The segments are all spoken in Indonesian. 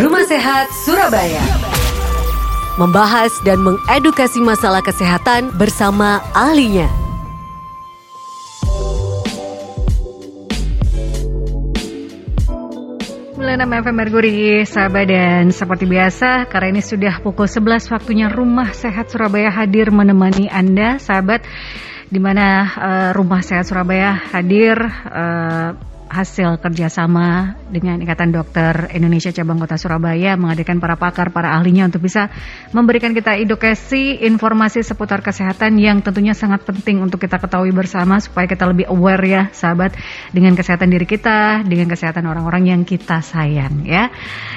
Rumah Sehat Surabaya. Membahas dan mengedukasi masalah kesehatan bersama ahlinya. 96 FM Merguri, sahabat dan seperti biasa, karena ini sudah pukul 11 waktunya Rumah Sehat Surabaya hadir menemani Anda, sahabat, di mana uh, Rumah Sehat Surabaya hadir uh, hasil kerjasama dengan Ikatan Dokter Indonesia Cabang Kota Surabaya menghadirkan para pakar, para ahlinya untuk bisa memberikan kita edukasi, informasi seputar kesehatan yang tentunya sangat penting untuk kita ketahui bersama supaya kita lebih aware ya sahabat dengan kesehatan diri kita, dengan kesehatan orang-orang yang kita sayang ya.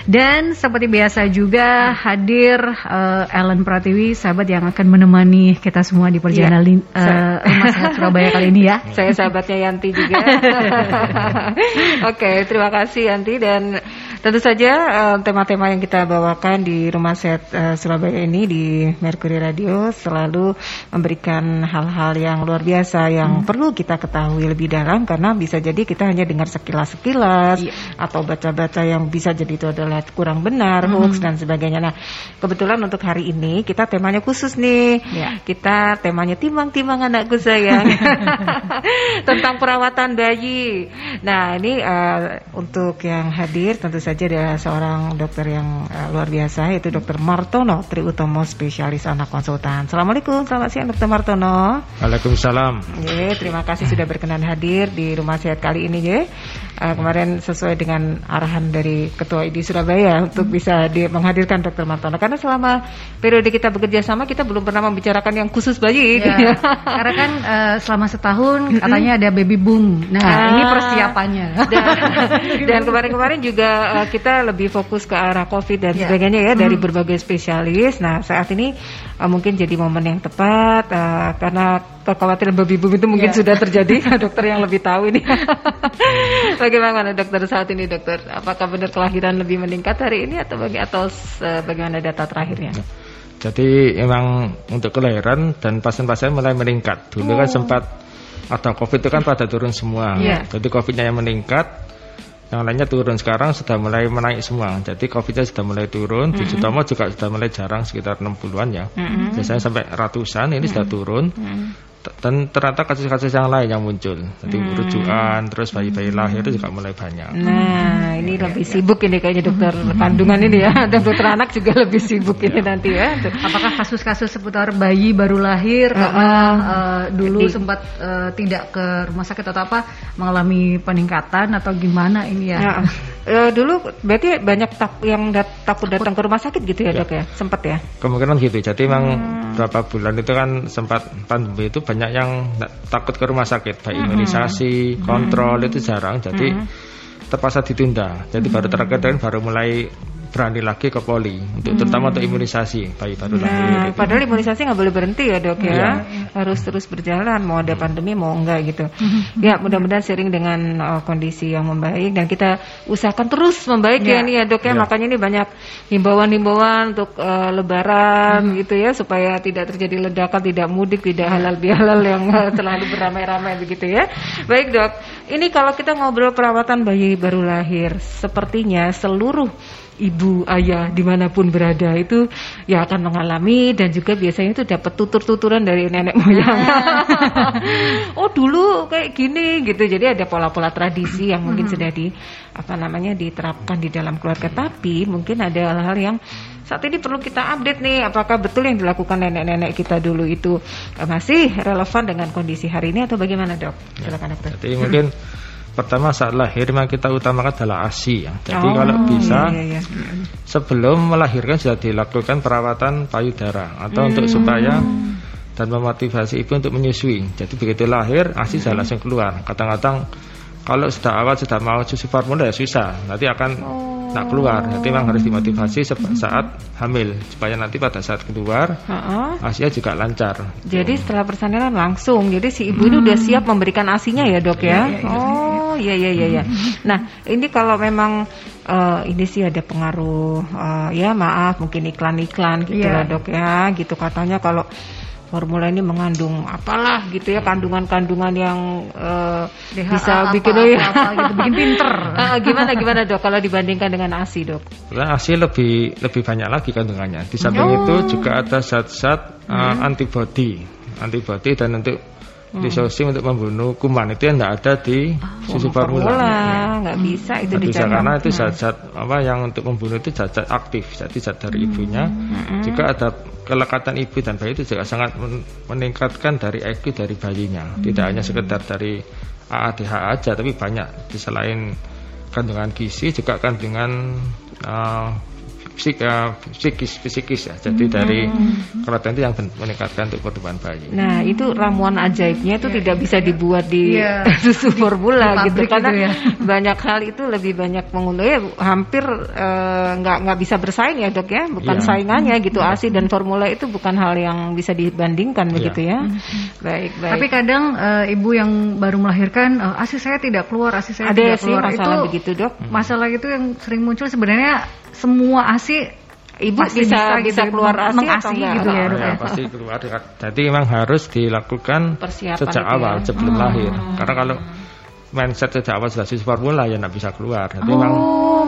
Dan seperti biasa juga hadir uh, Ellen Pratiwi, sahabat yang akan menemani kita semua di perjalanan ya, uh, Rumah Sehat Surabaya kali ini ya. Saya sahabatnya Yanti juga. Oke, terima kasih Yanti. Dan tentu saja eh, tema-tema yang kita bawakan di Rumah Sehat uh, Surabaya ini di Mercury Radio selalu memberikan hal-hal yang luar biasa yang hmm. perlu kita ketahui lebih dalam karena bisa jadi kita hanya dengar sekilas-sekilas yeah. atau baca-baca yang bisa jadi itu adalah kurang benar, hmm. hoax dan sebagainya. Nah, kebetulan untuk hari ini kita temanya khusus nih. Yeah. Kita temanya timbang-timbang anakku sayang. Tentang perawatan bayi. Nah, ini uh, untuk yang hadir tentu saja ada seorang dokter yang uh, luar biasa yaitu Dokter Martono Triutomo spesialis anak konsultan. Assalamualaikum, selamat siang Dokter Martono. Waalaikumsalam. Ye, terima kasih sudah berkenan hadir di rumah sehat kali ini ya. Uh, kemarin sesuai dengan arahan dari Ketua ID Surabaya untuk bisa di, menghadirkan Dokter Martono karena selama periode kita bekerja sama kita belum pernah membicarakan yang khusus bayi. Ya, karena kan uh, selama setahun katanya ada baby boom. Nah, ah, ini persiapannya. Dan kemarin-kemarin juga uh, kita lebih fokus ke arah COVID dan yeah. sebagainya ya dari hmm. berbagai spesialis. Nah saat ini uh, mungkin jadi momen yang tepat uh, karena kekhawatiran baby boom itu mungkin yeah. sudah terjadi. dokter yang lebih tahu ini. bagaimana dokter saat ini dokter? Apakah benar kelahiran lebih meningkat hari ini atau bagi atau uh, bagaimana data terakhirnya? Jadi emang untuk kelahiran dan pasien-pasien mulai meningkat. Dulu kan oh. kan sempat atau COVID itu kan pada turun semua. Yeah. Jadi COVID-nya yang meningkat, yang lainnya turun. Sekarang sudah mulai menaik semua. Jadi COVID-nya sudah mulai turun. Mm -hmm. Di Sutomo juga sudah mulai jarang sekitar 60-an ya. Mm -hmm. Biasanya sampai ratusan, ini mm -hmm. sudah turun. Mm -hmm dan ternyata kasus-kasus yang lain yang muncul jadi hmm. rujukan terus bayi-bayi lahir itu juga mulai banyak nah ini ya, lebih ya. sibuk ini kayaknya dokter hmm. kandungan ini ya dan dokter anak juga lebih sibuk ini ya. nanti ya apakah kasus-kasus seputar bayi baru lahir uh, karena uh, dulu jadi, sempat uh, tidak ke rumah sakit atau apa mengalami peningkatan atau gimana ini ya, ya uh, dulu berarti banyak tak, yang dat takut datang ke rumah sakit gitu ya, ya. dok ya sempat ya kemungkinan gitu jadi memang hmm. berapa bulan itu kan sempat pandemi itu banyak yang takut ke rumah sakit baik hmm. imunisasi kontrol hmm. itu jarang jadi hmm. terpaksa ditunda jadi hmm. baru terakhir baru mulai berani lagi ke poli untuk hmm. terutama untuk imunisasi bayi baru nah, lahir. Padahal imunisasi nggak boleh berhenti ya dok ya, ya. harus terus berjalan mau ada pandemi mau enggak gitu. ya mudah-mudahan sering dengan uh, kondisi yang membaik dan kita usahakan terus membaik ya, ya nih ya dok ya. ya. Makanya ini banyak himbauan-himbauan untuk uh, Lebaran hmm. gitu ya supaya tidak terjadi ledakan, tidak mudik, tidak ya. halal bihalal yang uh, selalu beramai-ramai begitu ya. Baik dok, ini kalau kita ngobrol perawatan bayi baru lahir, sepertinya seluruh ibu, ayah di mana pun berada itu ya akan mengalami dan juga biasanya itu dapat tutur-tuturan dari nenek moyang. oh dulu kayak gini gitu. Jadi ada pola-pola tradisi yang mungkin sudah di apa namanya diterapkan di dalam keluarga. Tapi mungkin ada hal-hal yang saat ini perlu kita update nih apakah betul yang dilakukan nenek-nenek kita dulu itu masih relevan dengan kondisi hari ini atau bagaimana dok? Silakan dokter. Jadi mungkin pertama saat lahir memang kita utamakan adalah ASI ya. Jadi oh, kalau bisa iya, iya. sebelum melahirkan sudah dilakukan perawatan payudara atau hmm. untuk supaya dan memotivasi ibu untuk menyusui. Jadi begitu lahir ASI hmm. sudah langsung keluar. Kadang-kadang kalau sudah awal sudah mau susu formula ya susah. Nanti akan oh nak keluar. Jadi memang harus dimotivasi saat hamil supaya nanti pada saat keluar uh-uh. Asia juga lancar. Jadi setelah persalinan langsung, jadi si ibu hmm. ini udah siap memberikan asinya ya dok ya? ya, ya, oh iya iya iya. Ya. Nah ini kalau memang uh, ini sih ada pengaruh uh, ya maaf mungkin iklan-iklan gitu yeah. lah dok ya gitu katanya kalau formula ini mengandung apalah gitu ya kandungan-kandungan yang uh, bisa apa, bikin apa, ya apa, gitu, bikin pinter. uh, gimana gimana dok kalau dibandingkan dengan ASI dok? ASI lebih lebih banyak lagi kandungannya. Di samping oh. itu juga ada zat-zat uh, hmm. antibody, antibody dan untuk hmm. disosim untuk membunuh kuman itu yang tidak ada di oh, susu formula. formula. Nggak bisa itu bisa karena itu zat-zat apa yang untuk membunuh itu zat-zat aktif, jadi zat dari hmm. ibunya. Hmm. Juga ada kelekatan ibu dan bayi itu juga sangat meningkatkan dari IQ dari bayinya. Hmm. Tidak hanya sekedar dari AADH aja, tapi banyak di selain kandungan gizi juga kandungan uh, psik, uh, psikis psikis ya. Jadi hmm. dari kelainan itu yang meningkatkan untuk pertumbuhan bayi. Nah, itu ramuan ajaibnya itu yeah. tidak bisa dibuat di yeah. susu formula gitu karena gitu ya. banyak hal itu lebih banyak mengunduh ya hampir eh, nggak uh, nggak bisa bersaing ya, Dok ya. Bukan yeah. saingannya gitu. Yeah. ASI dan formula itu bukan hal yang bisa dibandingkan yeah. begitu ya. Hmm. Baik, baik. Tapi kadang uh, ibu yang baru melahirkan uh, ASI saya tidak keluar, ASI saya Ada tidak sih keluar. masalah itu begitu, Dok. Masalah itu yang sering muncul sebenarnya semua ASI ibu pasti bisa bisa, bisa gitu, keluar ASI atau enggak? gitu ya, ya, pasti keluar. Jadi memang harus dilakukan Persiapan sejak awal ya? sebelum hmm. lahir. Karena kalau mindset sejak awal sudah sisi formula ya nggak bisa keluar. Jadi oh, memang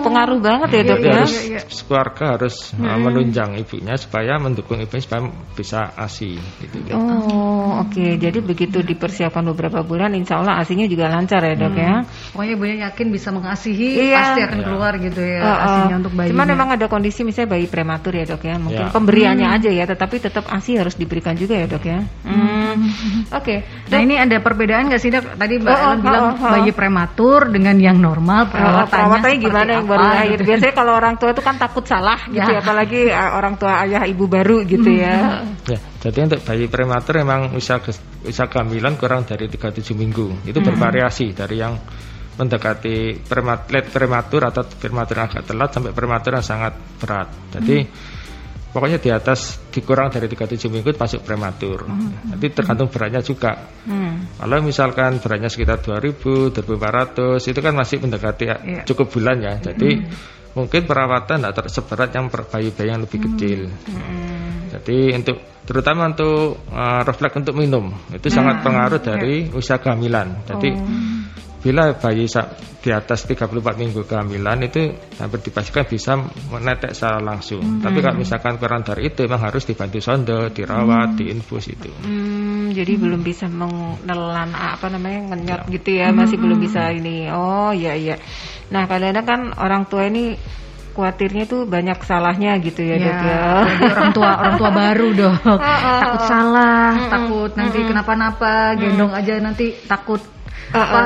pengaruh banget ya dok ya. Harus, iya, iya. Keluarga harus uh, hmm. menunjang ibunya supaya mendukung ibunya supaya bisa asi. Gitu, gitu. Oh oke. Okay. Jadi begitu dipersiapkan beberapa bulan, insya Allah asinya juga lancar ya dok hmm. ya. Pokoknya ibunya yakin bisa mengasihi, iya. pasti akan iya. keluar gitu ya uh, uh. asinya untuk bayi. Cuman memang ada kondisi misalnya bayi prematur ya dok ya. Mungkin ya. pemberiannya hmm. aja ya, tetapi tetap asi harus diberikan juga ya dok ya. Hmm. hmm. Oke. Okay. Nah ini ada perbedaan nggak sih dok? Tadi mbak oh, oh, bilang oh, oh, bayi prematur dengan yang normal perawatannya, perawatannya gimana yang baru lahir gitu. biasanya kalau orang tua itu kan takut salah gitu ya. apalagi uh, orang tua ayah ibu baru gitu ya ya jadi untuk bayi prematur memang usia usia kehamilan kurang dari 37 minggu itu hmm. bervariasi dari yang mendekati prematur, prematur atau prematur agak telat sampai prematur yang sangat berat jadi hmm pokoknya di atas dikurang dari 37 minggu masuk prematur. Hmm. Nanti tergantung beratnya juga. Hmm. Kalau misalkan beratnya sekitar 2000, 2400 itu kan masih mendekati yeah. cukup bulan ya. Jadi hmm. mungkin perawatan tidak seberat yang bayi-bayi yang lebih hmm. kecil. Hmm. Jadi untuk terutama untuk uh, refleks untuk minum itu hmm. sangat pengaruh dari yeah. usia kehamilan. Jadi oh bila bayi di atas 34 minggu kehamilan itu hampir dipastikan bisa menetek secara langsung. Hmm. Tapi kalau misalkan kurang dari itu memang harus dibantu sonde, dirawat, hmm. diinfus itu. Hmm, jadi hmm. belum bisa menelan apa namanya ngenyot ya. gitu ya, masih hmm. belum bisa ini. Oh iya iya. Nah kadang-kadang kan orang tua ini khawatirnya tuh banyak salahnya gitu ya, ya dok ya. orang tua orang tua baru dok, takut salah, mm -mm. takut nanti mm -mm. kenapa-napa, gendong aja nanti takut uh, apa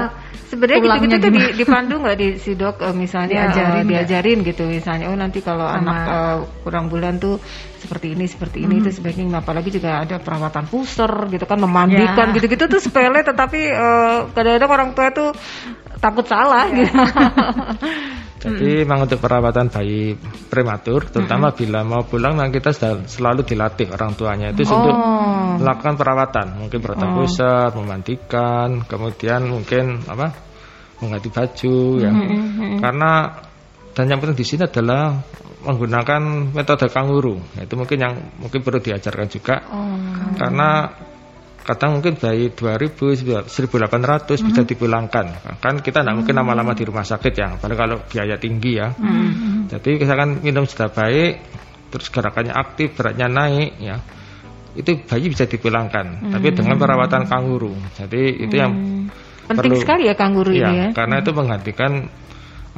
Sebenarnya gitu-gitu tuh di, dipandu nggak di si dok uh, misalnya diajarin, uh, diajarin gitu misalnya oh nanti kalau Sama. anak uh, kurang bulan tuh seperti ini seperti ini hmm. itu sebaiknya apalagi juga ada perawatan pusar gitu kan memandikan ya. gitu-gitu tuh sepele tetapi uh, kadang-kadang orang tua tuh takut salah ya. gitu. Jadi hmm. memang untuk perawatan bayi prematur, terutama hmm. bila mau pulang, memang kita selalu dilatih orang tuanya itu oh. untuk melakukan perawatan, mungkin perawatan oh. pusat, memandikan, kemudian mungkin apa, mengganti baju, ya. Hmm. Karena dan yang penting di sini adalah menggunakan metode kanguru, itu mungkin yang mungkin perlu diajarkan juga, oh. karena kadang mungkin bayi 2000 1800 mm-hmm. bisa dipulangkan. Kan kita tidak mungkin lama-lama di rumah sakit ya apalagi kalau biaya tinggi ya. Mm-hmm. jadi misalkan minum sudah baik terus gerakannya aktif beratnya naik ya. Itu bayi bisa dipulangkan tapi dengan perawatan kanguru jadi itu yang penting perlu, sekali ya kanguru ya, ini ya. karena itu menggantikan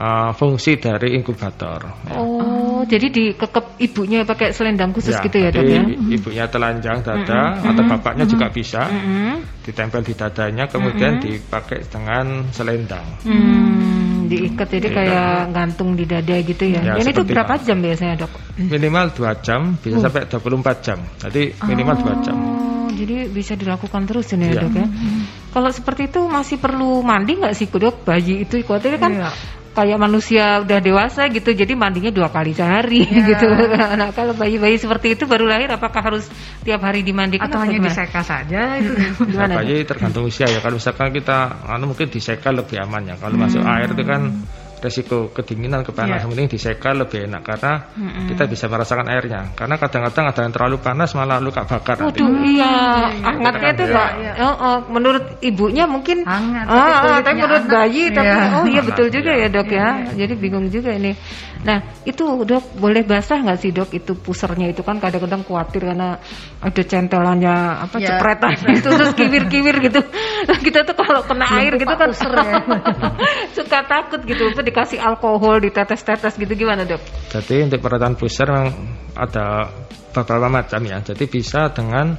uh, fungsi dari inkubator. Ya. Oh, jadi dikekep ibunya pakai selendang khusus ya, gitu ya dok ya? Ibunya telanjang dada mm -hmm. atau bapaknya mm -hmm. juga bisa mm -hmm. ditempel di dadanya, kemudian mm -hmm. dipakai dengan selendang. Hmm, diikat jadi Diikat. kayak gantung di dada gitu ya? ya Ini tuh berapa jam biasanya dok? Minimal 2 jam, bisa uh. sampai 24 jam. Jadi minimal oh. 2 jam jadi bisa dilakukan terus ini ya, ya dok ya. Hmm. Kalau seperti itu masih perlu mandi nggak sih dok? Bayi itu khawatir kan iya kayak manusia udah dewasa gitu jadi mandinya dua kali sehari ya. gitu. Nah kalau bayi-bayi seperti itu baru lahir apakah harus tiap hari dimandikan atau hanya diseka saja itu? gimana bayi tergantung usia ya. Kalau misalkan kita anu mungkin diseka lebih aman ya. Kalau hmm. masuk air itu kan resiko kedinginan kepanasan yeah. mending diseka lebih enak karena mm-hmm. kita bisa merasakan airnya karena kadang-kadang ada yang terlalu panas malah luka bakar Waduh, nanti. iya hangatnya itu ya. ya. Oh, oh, menurut ibunya mungkin hangat oh, tapi, oh, tapi menurut bayi iya. tapi oh iya betul juga ya dok ya jadi bingung juga ini nah itu dok boleh basah nggak sih dok itu pusernya itu kan kadang-kadang khawatir karena ada centelannya apa ya. cepretan itu terus kiwir-kiwir gitu kita tuh kalau kena air gitu kan ya. suka takut gitu dikasih alkohol ditetes-tetes gitu gimana dok? Jadi untuk perawatan pusar memang ada beberapa macam ya. Jadi bisa dengan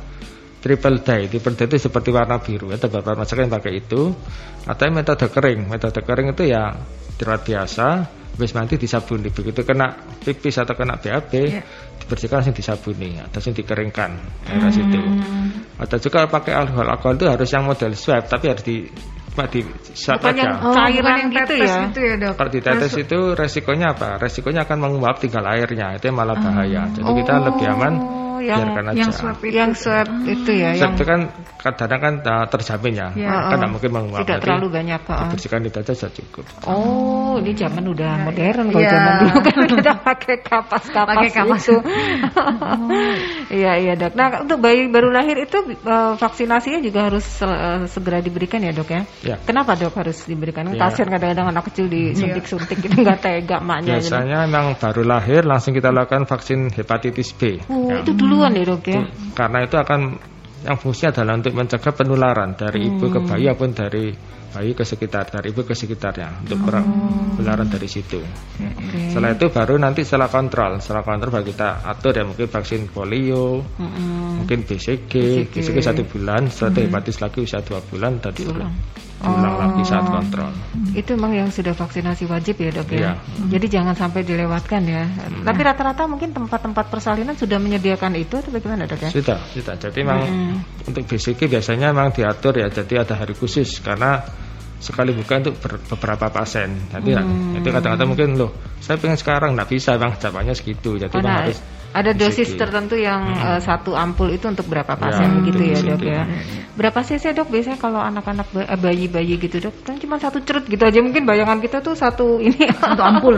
triple dye. Triple dye itu seperti warna biru. Ada beberapa macam yang pakai itu. Atau metode kering. Metode kering itu ya dirawat biasa. Habis nanti disabuni. Begitu kena pipis atau kena BAB, yeah. dibersihkan langsung disabuni atau langsung dikeringkan daerah hmm. situ. Atau juga pakai alkohol. Alkohol itu harus yang model swab, tapi harus di Pak di saat bukan yang oh, cairan yang gitu ya. Itu ya dok. Kalau ditetes itu resikonya apa? Resikonya akan menguap tinggal airnya, itu yang malah bahaya. Jadi oh. kita lebih aman yang biarkan aja. Yang swab itu, yang swab itu ya. Swab yang... itu kan kadang kan uh, terjamin ya, ya. kan tidak mungkin menguap. Tidak terlalu banyak. Uh. Dibersihkan itu aja sudah cukup. Oh, ini zaman udah ya. modern kalau ya. zaman dulu kan kita pakai kapas-kapas pakai kapas itu. Iya iya dok. Nah untuk bayi baru lahir itu uh, vaksinasinya juga harus uh, segera diberikan ya dok ya. Ya. Kenapa dok harus diberikan? Ya. Kasian kadang-kadang anak kecil disuntik-suntik itu nggak tega maknya. Biasanya memang baru lahir langsung kita lakukan vaksin hepatitis B. Oh, ya. itu dulu duluan ya dok ya? Karena itu akan yang fungsinya adalah untuk mencegah penularan dari hmm. ibu ke hmm. bayi ataupun dari bayi ke sekitar, dari ibu ke sekitarnya untuk oh. penularan dari situ. Okay. Setelah itu baru nanti setelah kontrol, setelah kontrol baru kita atur ya mungkin vaksin polio, hmm. mungkin BCG, BCG, BCG satu bulan, setelah hmm. hepatitis lagi usia dua bulan dan diulang diulang oh. saat kontrol. Itu memang yang sudah vaksinasi wajib ya dok ya. ya. Jadi jangan sampai dilewatkan ya. Hmm. Tapi rata-rata mungkin tempat-tempat persalinan sudah menyediakan itu atau bagaimana dok ya? Sudah, sudah. Jadi memang hmm. untuk BCG biasanya memang diatur ya. Jadi ada hari khusus karena sekali buka untuk beberapa pasien. Jadi hmm. itu kadang-kadang mungkin loh, saya pengen sekarang nggak bisa bang, jawabannya segitu. Jadi nah, harus ada dosis tertentu yang hmm. uh, satu ampul itu untuk berapa pasien ya, gitu ya dok ya. Berapa cc dok biasanya kalau anak-anak eh, bayi-bayi gitu dok? Kan cuma satu cerut gitu aja mungkin bayangan kita tuh satu ini satu ampul.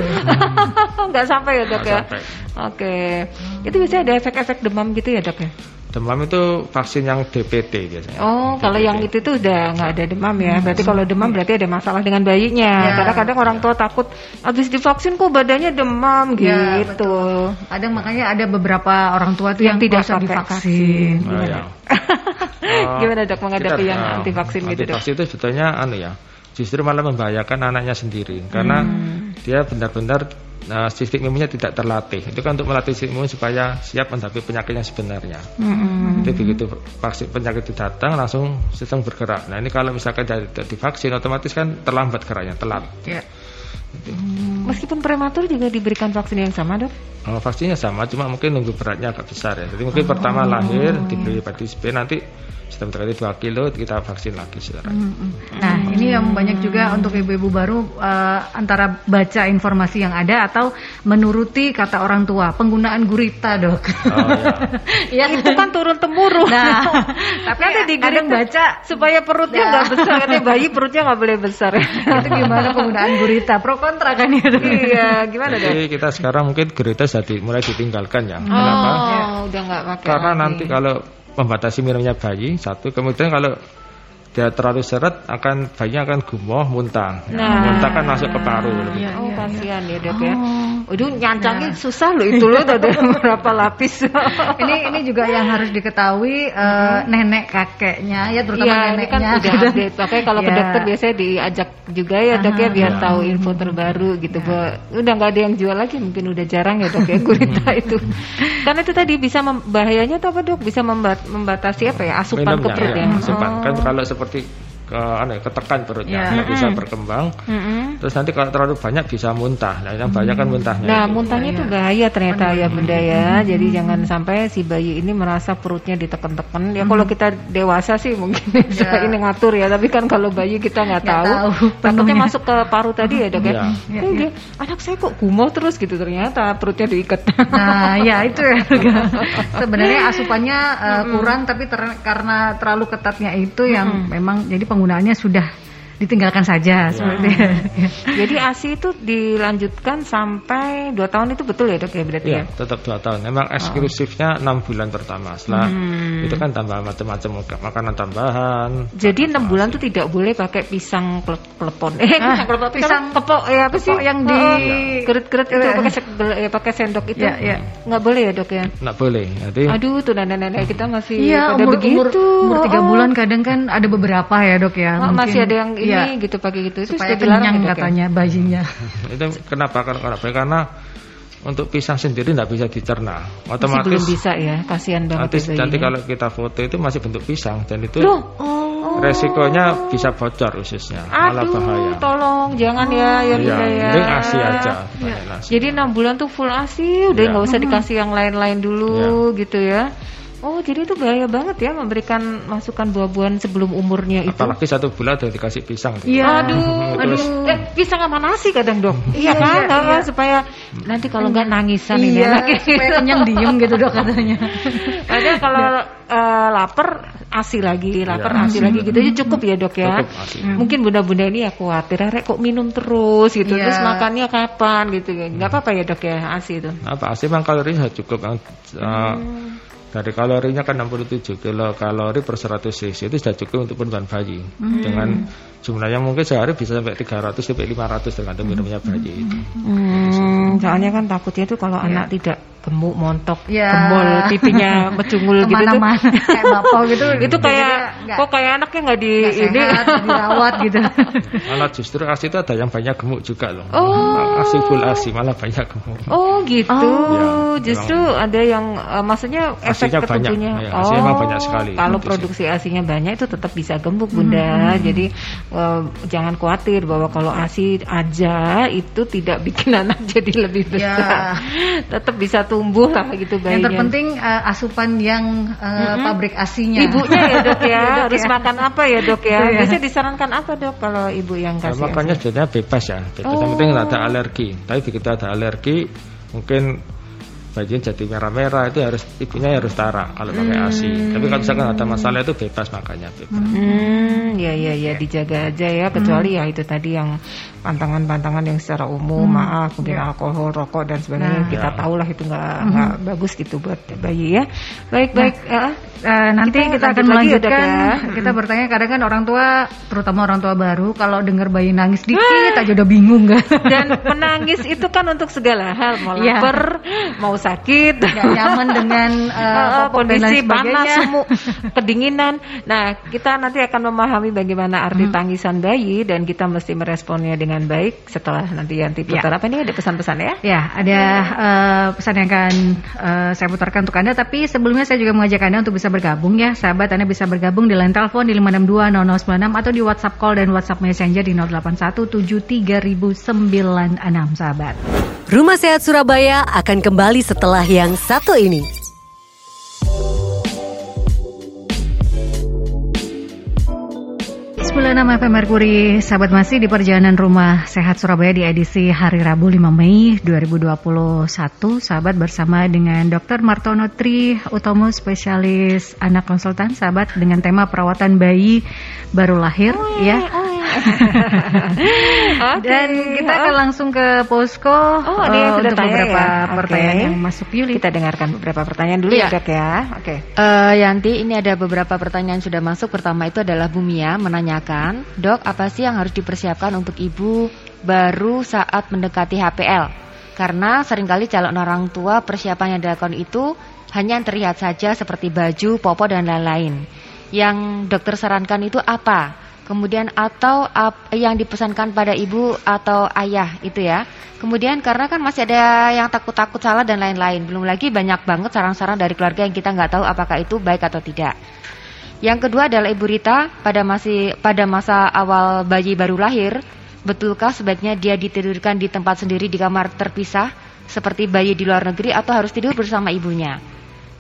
Nggak sampai ya dok ya. Oke. Okay. Itu biasanya ada efek-efek demam gitu ya dok ya? Demam itu vaksin yang DPT biasanya. Oh, DPT. kalau yang itu tuh udah nggak ada demam ya. Berarti kalau demam berarti ada masalah dengan bayinya. Ya. Karena kadang orang tua takut habis divaksin kok badannya demam ya, gitu. Betul. Ada makanya ada beberapa orang tua tuh yang, yang tidak usah divaksin. Oh, ya. Gimana dok menghadapi kita, yang anti vaksin gitu dok? Vaksin itu sebetulnya anu ya, justru malah membahayakan anaknya sendiri karena hmm. dia benar-benar nah, sistem imunnya tidak terlatih. Itu kan untuk melatih sistem imun supaya siap menghadapi penyakitnya sebenarnya. Mm-hmm. Jadi begitu vaksin penyakit itu datang langsung sistem bergerak. Nah ini kalau misalkan tidak divaksin otomatis kan terlambat geraknya, telat. Yeah. Gitu. Meskipun prematur juga diberikan vaksin yang sama dok? Oh, vaksinnya sama, cuma mungkin nunggu beratnya agak besar ya. Jadi mungkin oh. pertama lahir diberi hepatitis B nanti sistem terkait 2 kilo kita vaksin lagi saudara. Hmm, hmm. Nah ini yang banyak juga untuk ibu-ibu baru uh, antara baca informasi yang ada atau menuruti kata orang tua penggunaan gurita dok. Oh, ya. ya itu kan turun temurun. Nah tapi ada di kadang baca supaya perutnya ya. nggak ya. besar katanya bayi perutnya nggak boleh besar. itu gimana penggunaan gurita pro kontra kan ya dok? Iya gimana dok? Jadi kita sekarang mungkin gurita sudah mulai ditinggalkan ya. Oh, Kenapa? udah nggak pakai. Karena lagi. nanti kalau membatasi minumnya bayi satu kemudian kalau dia terlalu seret akan bayinya akan gumoh muntah nah, muntah kan masuk ke paru ya, oh kasihan ya dok ya oh. Waduh nyancangnya nah. susah loh itu loh ada berapa lapis ini ini juga yang harus diketahui uh, nenek kakeknya ya terutama ya, neneknya kan udah update makanya kalau ya. ke dokter biasanya diajak juga ya dok ya biar ya. tahu info terbaru gitu ya. bahwa udah nggak ada yang jual lagi mungkin udah jarang ya dok ya gurita itu karena itu tadi bisa bahayanya tuh apa dok bisa membat membatasi apa ya asupan ke perut ya, ya. asupan kan oh. kalau seperti ke aneh ketekan perutnya yeah. nggak bisa berkembang. Mm -hmm. terus nanti kalau terlalu banyak bisa muntah. Nah yang banyak kan muntahnya nah itu. muntahnya itu bahaya ternyata ya benda ya. Jadi jangan sampai si bayi ini merasa perutnya ditekan-tekan. Ya mm -hmm. kalau kita dewasa sih mungkin bisa yeah. ini ngatur ya. Tapi kan kalau bayi kita nggak tahu, tahu. takutnya masuk ke paru tadi ya dok ya? Yeah. anak saya kok gumoh terus gitu. Ternyata perutnya diikat. Nah ya itu ya sebenarnya asupannya uh, kurang tapi ter karena terlalu ketatnya itu yang memang jadi penggunaannya sudah ditinggalkan saja ya. seperti ya. Jadi ASI itu dilanjutkan sampai dua tahun itu betul ya dok ya berarti ya? ya? tetap dua tahun. Memang oh. eksklusifnya enam oh. bulan pertama. Setelah hmm. itu kan tambah macam-macam makanan tambahan. Jadi enam bulan itu tidak boleh pakai pisang pelepon. Eh, ah, pisang pisang kepok ya apa sih? yang di keret-keret itu pakai ya, pakai sendok itu. Ya, ya. Nggak boleh ya dok ya? Nggak boleh. Jadi, Aduh tuh nenek-nenek kita masih ya, umur, begitu. Umur, umur tiga oh. bulan kadang kan ada beberapa ya dok ya. Oh, masih ada yang ini ya. gitu pakai gitu itu supaya kenyang gitu, katanya kan? bayinya itu kenapa karena karena untuk pisang sendiri tidak bisa dicerna otomatis masih belum bisa ya kasihan banget nanti, nanti kalau kita foto itu masih bentuk pisang dan itu Loh, oh. resikonya bisa bocor ususnya malah bahaya tolong jangan ya ya iya, ya, ya. asi aja ya. jadi enam bulan tuh full asi udah iya. nggak ya. usah dikasih yang lain-lain dulu ya. gitu ya Oh, jadi itu bahaya banget ya memberikan masukan buah-buahan sebelum umurnya itu. Apalagi satu bulan udah dikasih pisang. Iya. Aduh, aduh. Eh, pisang sama nasi kadang dok. iya kan, iya, iya. supaya nanti kalau nggak nangisan iya, ini enak. Supaya kenyang diem gitu dok katanya. Ada kalau uh, lapar asi lagi, lapar iya. asi lagi gitu aja cukup ya dok ya. Cukup, hmm. Mungkin bunda-bunda ini ya khawatir, rek kok minum terus gitu, iya. terus makannya kapan gitu. Nggak apa-apa ya dok ya asi itu. Apa asi memang kalorinya cukup. Uh, hmm dari kalorinya kan 67 kalori per 100 cc itu sudah cukup untuk penurunan bayi. Hmm. Dengan jumlahnya mungkin sehari bisa sampai 300 sampai 500 tergantung minumnya bayi itu. Hmm, soalnya kan takutnya itu kalau ya. anak tidak gemuk montok ya. gemul pipinya mecungul gitu tuh. Kayak bapak gitu. Itu kayak gak, kok kayak anaknya nggak di gak ini? dirawat gitu. Malah justru asi itu ada yang banyak gemuk juga loh. Oh. asi full asi malah banyak gemuk. Oh gitu. Oh. ya, justru memang. ada yang uh, maksudnya efek ketujuhnya. Ya, oh. banyak sekali. Kalau produksi asinya banyak itu tetap bisa gemuk bunda. Hmm. jadi uh, jangan khawatir bahwa kalau asi aja itu tidak bikin anak jadi lebih besar ya. tetap bisa tumbuh lah gitu bayinya. Yang terpenting uh, asupan yang uh, mm-hmm. pabrik asinya. Ibunya ya dok ya, ya harus ya. makan apa ya dok ya? Iya. Biasanya disarankan apa dok kalau ibu yang kasih? Nah, makanya sebenarnya bebas ya, bebas. Oh. Yang penting ada alergi. Tapi begitu ada alergi, mungkin bayinya jadi merah-merah itu harus ibunya harus tara kalau pakai hmm. ASI. Tapi kalau misalkan ada masalah itu bebas makanya bebas. Hmm, ya ya ya dijaga aja ya kecuali hmm. ya itu tadi yang pantangan-pantangan yang secara umum hmm. maaf kemudian ya. alkohol, rokok dan sebagainya nah, kita ya. tahu lah itu nggak nggak hmm. bagus gitu buat bayi ya. Baik nah, baik. Uh, uh, nanti kita, kita akan melanjutkan. Ya, kita hmm. bertanya kadang kan orang tua terutama orang tua baru kalau dengar bayi nangis dikit aja udah bingung kan. Dan menangis itu kan untuk segala hal mau ya. lapar, mau sakit, gak nyaman dengan uh, kondisi panas, semu, kedinginan. Nah, kita nanti akan memahami bagaimana arti hmm. tangisan bayi dan kita mesti meresponnya dengan baik setelah nanti Yanti putar. Ya. Apa ini ada pesan-pesan ya? Ya, ada uh, pesan yang akan uh, saya putarkan untuk Anda. Tapi sebelumnya saya juga mengajak Anda untuk bisa bergabung ya, sahabat. Anda bisa bergabung di line telepon di 562 atau di WhatsApp call dan WhatsApp Messenger di 08173096 sahabat. Rumah Sehat Surabaya akan kembali setelah yang satu ini. Nama FM Merkuri, sahabat masih di perjalanan rumah sehat Surabaya di edisi hari Rabu 5 Mei 2021. Sahabat bersama dengan Dr. Martono Tri Utomo, spesialis anak konsultan, sahabat dengan tema perawatan bayi baru lahir, oh, ya. Oh, okay. Dan kita akan langsung ke posko oh, ini uh, untuk beberapa ya? pertanyaan okay. yang masuk Yuli. Kita dengarkan beberapa pertanyaan dulu ya, ya dok ya. Oke. Okay. Uh, eh, Yanti, ini ada beberapa pertanyaan sudah masuk. Pertama itu adalah Bumia menanyakan, dok apa sih yang harus dipersiapkan untuk ibu baru saat mendekati HPL? Karena sering kali calon orang tua persiapan yang dilakukan itu hanya yang terlihat saja seperti baju, popo dan lain-lain. Yang dokter sarankan itu apa? Kemudian atau ap, yang dipesankan pada ibu atau ayah itu ya. Kemudian karena kan masih ada yang takut-takut salah dan lain-lain. Belum lagi banyak banget saran-saran dari keluarga yang kita nggak tahu apakah itu baik atau tidak. Yang kedua adalah Ibu Rita pada masih pada masa awal bayi baru lahir, betulkah sebaiknya dia ditidurkan di tempat sendiri di kamar terpisah seperti bayi di luar negeri atau harus tidur bersama ibunya?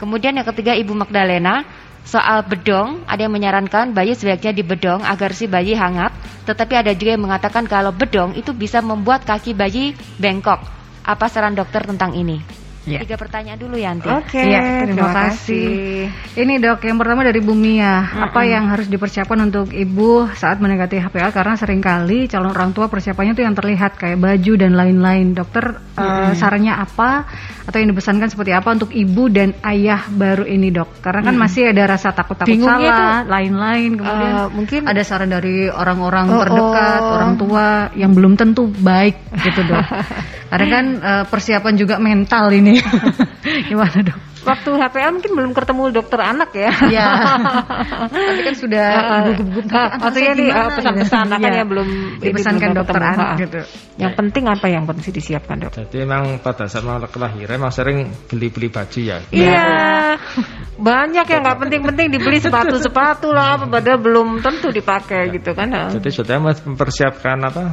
Kemudian yang ketiga Ibu Magdalena Soal bedong, ada yang menyarankan bayi sebaiknya dibedong agar si bayi hangat, tetapi ada juga yang mengatakan kalau bedong itu bisa membuat kaki bayi bengkok. Apa saran dokter tentang ini? Ya. Tiga pertanyaan dulu Yanti. Oke, okay, ya, terima, terima kasih. kasih. Ini dok, yang pertama dari Bumi ya. Mm-hmm. Apa yang harus dipersiapkan untuk ibu saat mendekati HPL? Karena sering kali calon orang tua persiapannya itu yang terlihat kayak baju dan lain-lain. Dokter mm-hmm. uh, sarannya apa? Atau yang dipesankan seperti apa untuk ibu dan ayah baru ini dok? Karena kan masih ada rasa takut-takut salah, lain-lain. Kemudian uh, mungkin ada saran dari orang-orang oh, terdekat, oh. orang tua yang belum tentu baik gitu dok. Karena kan uh, persiapan juga mental ini. Gimana dok? Waktu HPL mungkin belum ketemu dokter anak ya. Iya. Tapi kan sudah gugup-gugup. Uh, maksudnya nih uh, pesan-pesan kan ya belum dipesankan dokter ketemu. anak gitu. Yang ya. penting apa yang penting disiapkan dok? Jadi memang pada saat mau kelahiran memang sering beli-beli baju ya. Iya. Banyak yang nggak penting-penting dibeli sepatu-sepatu lah, padahal belum tentu dipakai ya. gitu kan. Jadi sudah mempersiapkan apa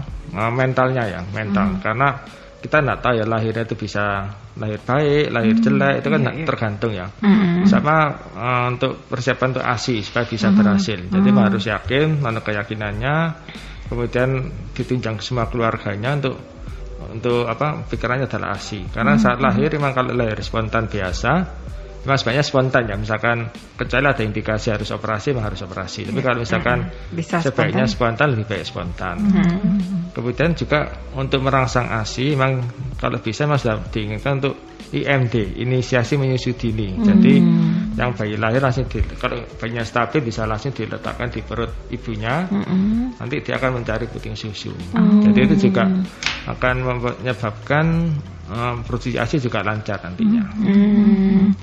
mentalnya ya, mental hmm. karena kita tidak tahu ya lahirnya itu bisa lahir baik, lahir hmm, jelek itu kan iya, iya. tergantung ya. Hmm. Sama uh, untuk persiapan untuk ASI supaya bisa hmm. berhasil. Jadi hmm. harus yakin mana keyakinannya, kemudian ditunjang semua keluarganya untuk untuk apa pikirannya adalah ASI. Karena hmm. saat lahir memang kalau lahir spontan biasa Memang sebenarnya spontan ya, misalkan kecuali ada indikasi harus operasi, memang harus operasi. Tapi ya, kalau misalkan bisa sebaiknya spontan. spontan lebih baik spontan. Hmm. Kemudian juga untuk merangsang ASI, memang kalau bisa mas sudah diinginkan untuk IMD, inisiasi menyusui dini. Hmm. Jadi yang bayi lahir langsung di, kalau bayinya stabil bisa langsung diletakkan di perut ibunya. Hmm. Nanti dia akan mencari puting susu. Hmm. Jadi itu juga akan menyebabkan um, produksi ASI juga lancar nantinya. Hmm.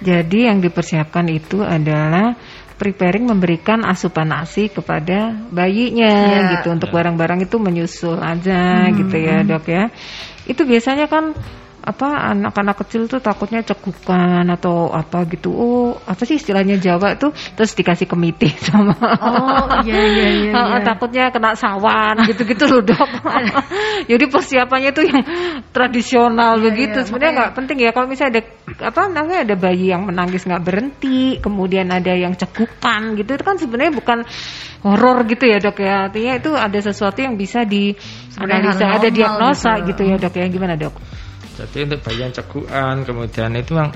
Jadi yang dipersiapkan itu adalah preparing memberikan asupan ASI kepada bayinya ya. gitu untuk ya. barang-barang itu menyusul aja hmm. gitu ya dok ya. Itu biasanya kan apa anak-anak kecil tuh takutnya cekukan atau apa gitu. Oh apa sih istilahnya Jawa tuh? Terus dikasih kemiti sama oh iya iya iya, iya. takutnya kena sawan gitu-gitu loh dok. Jadi persiapannya tuh yang tradisional iya, begitu. iya, sebenarnya nggak penting ya kalau misalnya ada apa namanya ada bayi yang menangis nggak berhenti kemudian ada yang cekukan gitu itu kan sebenarnya bukan horor gitu ya dok ya. Artinya itu ada sesuatu yang bisa di analisa ada diagnosa gitu. gitu ya dok ya. Gimana dok jadi untuk bayi yang cegukan kemudian itu memang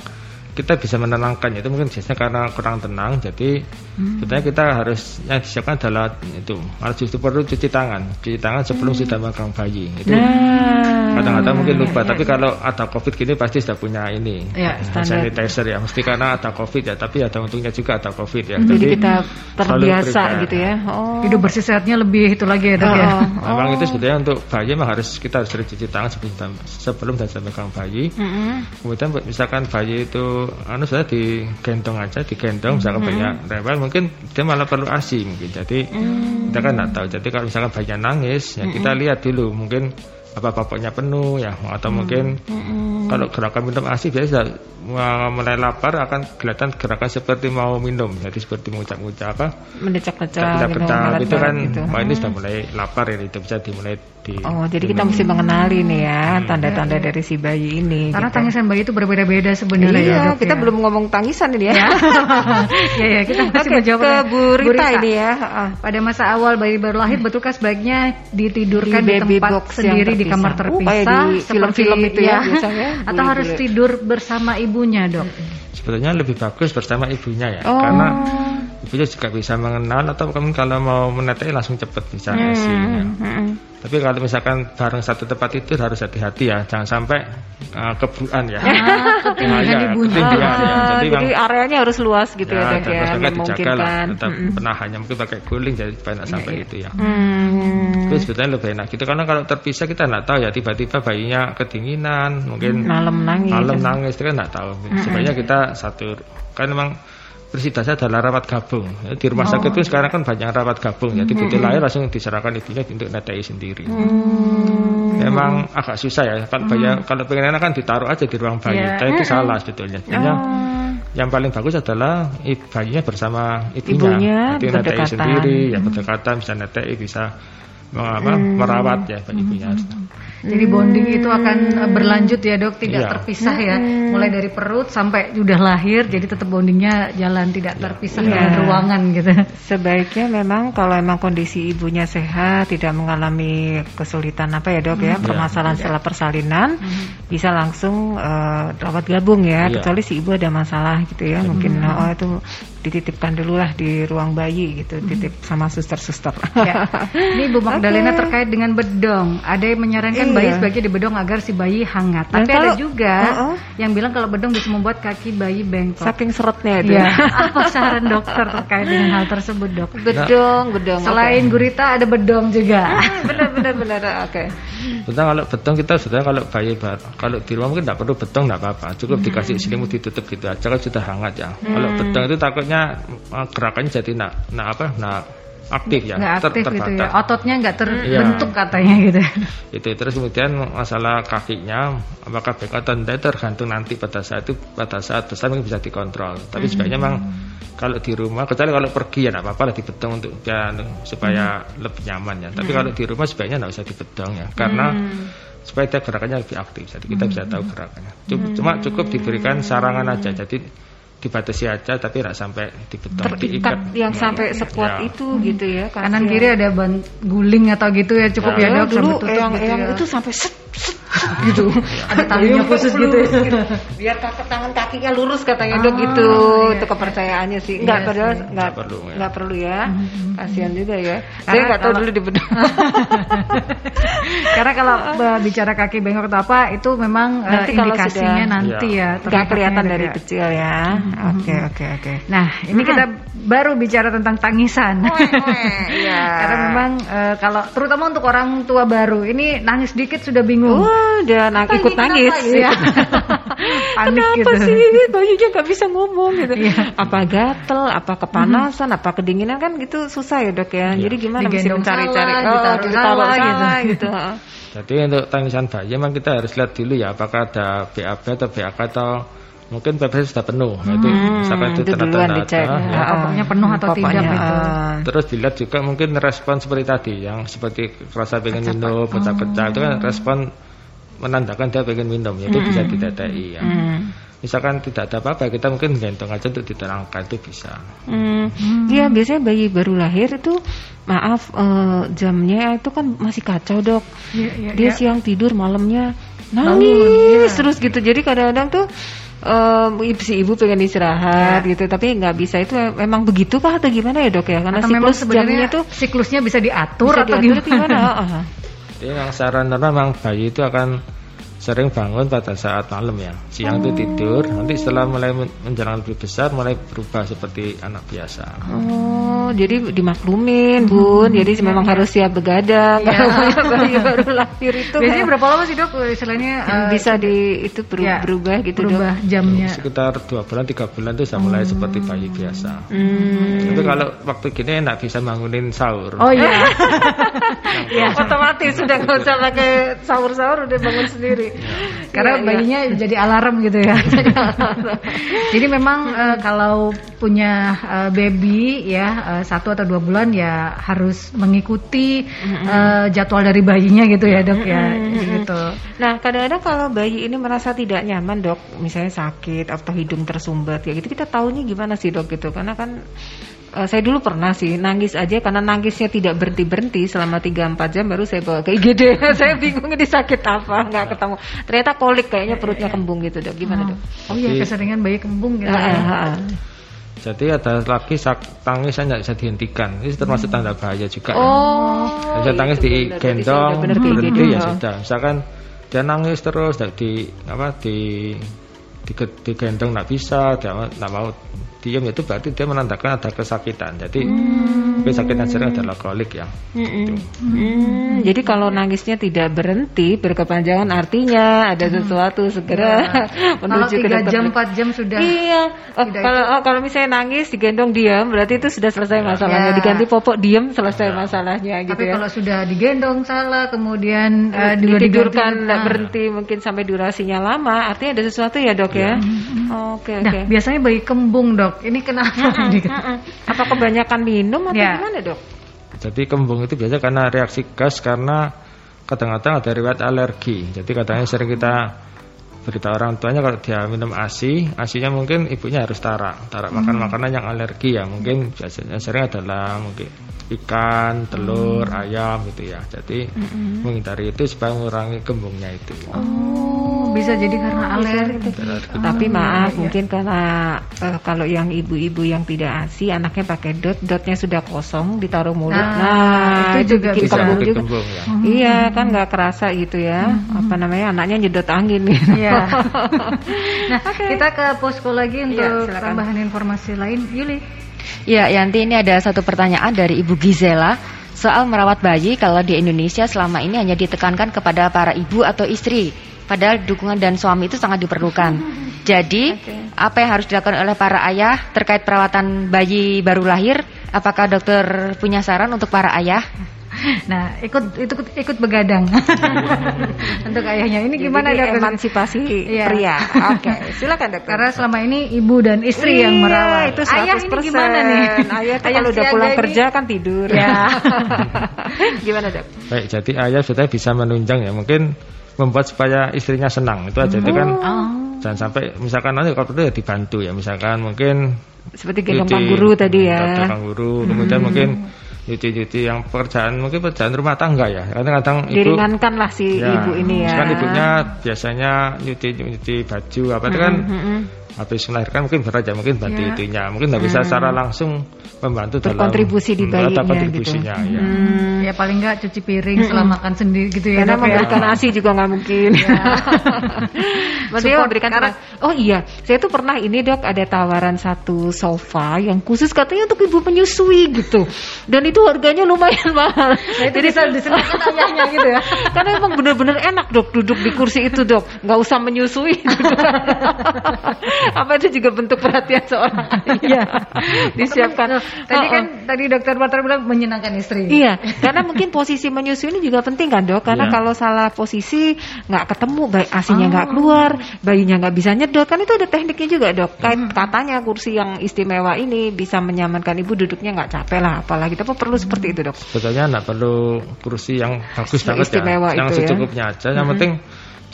kita bisa menenangkan itu mungkin biasanya karena kurang tenang jadi hmm. sebenarnya kita harus yang disiapkan adalah itu harus justru perlu cuci tangan cuci tangan sebelum hmm. sudah megang bayi itu nah. kadang-kadang mungkin lupa ya, tapi ya. kalau ada covid gini pasti sudah punya ini ya, sanitizer ya mesti karena ada covid ya tapi ada untungnya juga ada covid ya jadi, jadi kita terbiasa gitu ya oh. hidup bersih sehatnya lebih itu lagi ya dok ya? oh. ya memang oh. itu sebenarnya untuk bayi memang harus kita harus sering cuci tangan sebelum sebelum sudah megang bayi -hmm. kemudian misalkan bayi itu anu saya digendong aja digendong misalkan hmm. banyak rewel mungkin dia malah perlu asi mungkin jadi hmm. kita kan nggak tahu jadi kalau misalkan banyak nangis ya kita lihat dulu mungkin apa bapaknya penuh ya atau hmm. mungkin hmm. kalau gerakan minum asi biasa mulai lapar akan kelihatan gerakan seperti mau minum jadi seperti mengucap-ucap apa mendecak-decak gitu, gitu kan gitu. Wah, ini sudah mulai lapar ya itu bisa dimulai di Oh jadi kita mesti mengenali nih ya hmm. tanda-tanda dari si bayi ini karena gitu. tangisan bayi itu berbeda-beda sebenarnya iya, ya, kita ya. belum ngomong tangisan ini ya ya, ya kita masih okay, menjawab ke Bu Rita, Bu Rita ini ya pada masa awal bayi baru lahir hmm. betulkah sebaiknya ditidurkan di, di tempat sendiri di kamar oh, terpisah oh, di film-film itu ya, ya biasanya atau harus tidur bersama ibunya dok sebetulnya lebih bagus bersama ibunya ya oh. karena ibunya juga bisa mengenal atau kalau mau menetek langsung cepat bisa hmm. ya. hmm. Tapi kalau misalkan bareng satu tempat itu harus hati-hati ya, jangan sampai uh, kebuan ya. Ah, ketinggian ya, ya. Jadi, jadi areanya harus luas gitu ya, ya dok ya, memungkinkan. Tetap hmm. penahannya mungkin pakai guling jadi supaya tidak sampai ya, itu ya. Hmm. Itu sebetulnya lebih enak gitu karena kalau terpisah kita nggak tahu ya tiba-tiba bayinya kedinginan, mungkin malam nangis. Malam nangis itu kan nggak tahu. Sebenarnya kita satu kan memang Persidasnya adalah rawat gabung. Ya, di rumah oh. sakit itu sekarang kan banyak rawat gabung. Jadi begitu lahir langsung diserahkan ibunya untuk netei sendiri. Hmm. Memang agak susah ya. Kalau bayi, hmm. kalau pengen enak kan ditaruh aja di ruang bayi. Yeah. Tapi itu salah sebetulnya. oh. yang paling bagus adalah bayinya bersama ibunya. Ibunya netei sendiri, ya berdekatan bisa netei bisa apa, hmm. merawat ya ibunya. Hmm. Jadi bonding itu akan eh, berlanjut ya dok, tidak Iya. terpisah ya. Mulai dari perut sampai sudah lahir, jadi tetap bondingnya jalan tidak terpisah Iya. dengan ruangan gitu. Sebaiknya memang kalau memang kondisi ibunya sehat, tidak mengalami kesulitan apa ya dok ya, permasalahan setelah persalinan, bisa langsung eh, rawat gabung ya. Iya. Kecuali si ibu ada masalah gitu ya, mungkin oh itu dititipkan dulu lah di ruang bayi gitu, titip sama suster-suster. Ya. Ini Bu Magdalena terkait dengan bedong. Ada yang menyarankan Iya. bayi sebaiknya dibedong agar si bayi hangat. Dan Tapi ada kalau- juga Uh-uh. yang bilang kalau bedong bisa membuat kaki bayi bengkok. Saking seretnya itu. Ya, apa saran dokter terkait dengan hal tersebut dok? Bedong, bedong. Selain gurita ada bedong juga. benar benar benar oke. Betong kalau betong kita sudah kalau bayi bar, kalau di rumah mungkin tidak perlu betong tidak apa-apa, cukup Hmm. dikasih selimut ditutup gitu aja kan sudah hangat ya. Kalau betong itu takutnya eh, gerakannya jadi nak, nak apa, nak aktif ya, Nggak ter- aktif gitu ya. Ototnya nggak Iya. terbentuk katanya gitu. Itu terus kemudian masalah kakinya apakah bengkok atau tidak tergantung nanti pada saat itu pada saat besar mungkin bisa dikontrol. Tapi sebaiknya memang kalau di rumah kecuali kalau pergi ya tidak apa-apa lah dibedong untuk ya, supaya lebih nyaman ya. Tapi kalau di rumah sebaiknya tidak usah dibedong ya karena supaya dia gerakannya lebih aktif. Jadi kita bisa tahu gerakannya. Cuma, cuma cukup diberikan sarangan aja. Jadi dibatasi aja tapi tidak sampai dibedong Terikat yang sampai sekuat Ya. itu gitu ya. Kanan kiri ada ban guling atau gitu ya cukup ya, Ya, dok dulu yang gitu yang ya. itu sampai set, set gitu. ada talinya khusus gitu. ya. Biar kaki tangan kakinya lurus katanya dok gitu. iya. Itu kepercayaannya sih. Enggak Iya padahal sih. enggak Nggak perlu, ya. enggak perlu ya. Kasihan juga ya. Saya enggak tahu dulu di bedong. Karena kalau uh, bicara kaki bengkok atau apa itu memang uh, Nanti kalau indikasinya sudah- nanti ya. Terlihatnya kelihatan dari ya. kecil ya. Oke oke oke. Nah, ini kita baru bicara tentang tangisan. Iya. Karena memang uh, kalau terutama untuk orang tua baru ini nangis dikit sudah bingung. Dia nang Apa ikut nangis. kenapa ya? Panik Kenapa gitu. sih bayinya nggak bisa ngomong gitu? Iya. Apa gatel, apa kepanasan, apa kedinginan kan gitu susah ya dok ya. Jadi gimana mesti mencari-cari? Oh, ditaruh ditaruh salah, salah gitu. gitu. Jadi untuk tangisan bayi memang kita harus lihat dulu ya apakah ada BAB atau BAK atau mungkin BAB sudah penuh. Itu misalkan itu itu duluan tanda-tanda dicek. ada, ya. Ya, popoknya penuh atau Popoknya, tidak gitu. eh, Terus dilihat juga mungkin respon seperti tadi yang seperti rasa pengen minum, pecah-pecah itu kan respon menandakan dia pengen minum ya itu bisa didadai ya. hmm. Misalkan tidak ada apa-apa kita mungkin gendong aja untuk diterangkan itu bisa. Hmm. Iya biasanya bayi baru lahir itu maaf eh, jamnya itu kan masih kacau dok. Iya, iya, Dia iya. siang tidur malamnya Bangun, nangis iya. terus gitu. Jadi kadang-kadang tuh ibu- si ibu pengen istirahat gitu, tapi nggak bisa itu memang begitu kah atau gimana ya dok ya? Karena Atau memang siklus jamnya sebenarnya tuh siklusnya bisa diatur bisa atau diatur gimana? gimana? Jadi yang secara normal memang bayi itu akan sering bangun pada saat malam ya. Siang itu tidur, nanti setelah mulai men- menjelang lebih besar mulai berubah seperti anak biasa. Oh, jadi dimaklumin bun. Jadi memang harus siap begadang. Kalau punya bayi baru lahir itu Biasanya kayak- berapa lama sih dok istilahnya eh, bisa di itu beru- ya, berubah gitu berubah dok. jamnya? Sekitar dua bulan tiga bulan itu sudah mulai seperti bayi biasa. Hmm. Tapi kalau waktu gini enak bisa bangunin sahur. Oh iya. Ya, otomatis sudah nggak usah pakai sahur-sahur udah bangun sendiri. Karena Iya, iya. bayinya jadi alarm gitu ya. jadi memang eh, kalau punya eh, baby ya eh, satu atau dua bulan ya harus mengikuti eh, jadwal dari bayinya gitu ya dok ya. Gitu. Nah, kadang-kadang kalau bayi ini merasa tidak nyaman, Dok, misalnya sakit atau hidung tersumbat kayak gitu, kita tahunya gimana sih, Dok gitu? Karena kan eh, saya dulu pernah sih nangis aja karena nangisnya tidak berhenti-berhenti selama 3-4 jam baru saya bawa ke IGD. saya bingung ini sakit apa, nggak ketemu. Ternyata kolik kayaknya perutnya kembung gitu, Dok. Gimana, Dok? Oh iya keseringan bayi kembung gitu. Ah, ah, ah. Jadi ada lagi sak tangisan tidak bisa dihentikan. Ini termasuk tanda bahaya juga. ya. Oh. Bisa tangis digendong, berhenti ya Ah. sudah. Misalkan dia nangis terus, di apa di di digendong nggak bisa, dia nggak mau diam itu berarti dia menandakan ada kesakitan. Jadi Hmm. kesakitan sering adalah kolik ya. Mm-mm. Hmm, jadi kalau nangisnya tidak berhenti berkepanjangan artinya ada sesuatu segera Kalau menuju ke tiga dokter. jam empat jam sudah. Iya, Oh, kalau oh, kalau misalnya nangis digendong diam berarti itu sudah selesai masalahnya. Ya. Diganti popok diam selesai masalahnya gitu Tapi ya. kalau sudah digendong salah kemudian juga ditidurkan Nah. berhenti mungkin sampai durasinya lama, artinya ada sesuatu ya dok ya. Oke Nah, oke. biasanya bayi kembung dok. Ini kenapa? Gitu. Mm-mm. Apa kebanyakan minum atau Ya. gimana dok? Jadi kembung itu biasa karena reaksi gas karena kadang-kadang ada riwayat alergi. Jadi kadang-kadang sering kita berita orang tuanya kalau dia minum ASI, ASInya mungkin ibunya harus tarak, tarak hmm. makan makanan yang alergi ya. Mungkin biasanya sering adalah mungkin ikan, telur, hmm. ayam gitu ya. Jadi hmm. menghindari itu supaya mengurangi kembungnya itu. Oh, bisa jadi karena alergi. Oh, Tapi maaf, ya, mungkin karena uh, kalau yang ibu-ibu yang tidak ASI, anaknya pakai dot, dotnya sudah kosong, ditaruh mulut. Nah, nah itu juga bikin bisa kembung juga. Kembung, ya. Hmm. Iya, kan nggak kerasa gitu ya. Hmm. Apa namanya? Anaknya nyedot angin gitu. Ya. nah, okay. kita ke posko lagi iya, untuk ya, tambahan informasi lain. Yuli. Ya, Yanti ini ada satu pertanyaan dari Ibu Gizela soal merawat bayi kalau di Indonesia selama ini hanya ditekankan kepada para ibu atau istri. Padahal dukungan dan suami itu sangat diperlukan. Jadi, okay. apa yang harus dilakukan oleh para ayah terkait perawatan bayi baru lahir? Apakah dokter punya saran untuk para ayah? Nah, ikut ikut ikut begadang untuk ayahnya. Ini gimana dok? Emansipasi ya. pria. Oke, okay. silakan dok. Karena selama ini ibu dan istri iya, yang merawat. Itu 100%. Ayah ini gimana nih? Ayah, ayah kalau udah pulang kerja kan tidur. Ya. gimana dok? Baik, jadi ayah sudah bisa menunjang ya. Mungkin membuat supaya istrinya senang itu aja. Oh. Itu kan oh. jangan sampai misalkan nanti kalau perlu ya dibantu ya. Misalkan mungkin seperti gendong guru tadi ya. Gendong guru, kemudian hmm. mungkin nyuci-nyuci yang pekerjaan mungkin pekerjaan rumah tangga ya. Kadang-kadang ibu diringankan lah si ya, ibu ini ya. Kan ibunya biasanya nyuci-nyuci baju apa itu kan hmm, hmm habis melahirkan mungkin berat ya mungkin bantu ya. itunya mungkin nggak bisa hmm. secara langsung membantu berkontribusi dalam di bayinya kontribusinya gitu. ya. Hmm, ya paling nggak cuci piring hmm. setelah makan sendiri gitu ya karena ya. memberikan ya. nasi juga nggak mungkin ya. maksudnya memberikan karena, oh iya saya tuh pernah ini dok ada tawaran satu sofa yang khusus katanya untuk ibu menyusui gitu dan itu harganya lumayan mahal nah, jadi bisa disenangkan ayahnya gitu ya karena emang bener-bener enak dok duduk di kursi itu dok nggak usah menyusui gitu. apa itu juga bentuk perhatian seorang ayah disiapkan tadi kan tadi dokter Marta bilang menyenangkan istri iya karena mungkin posisi menyusui ini juga penting kan dok karena yeah. kalau salah posisi nggak ketemu baik asinya nggak oh. keluar bayinya nggak bisa nyedot kan itu ada tekniknya juga dok Kait, hmm. katanya kursi yang istimewa ini bisa menyamankan ibu duduknya nggak capek lah apalagi tapi perlu seperti itu dok sebetulnya nggak perlu kursi yang bagus banget istimewa ya yang ya. secukupnya aja yang hmm. penting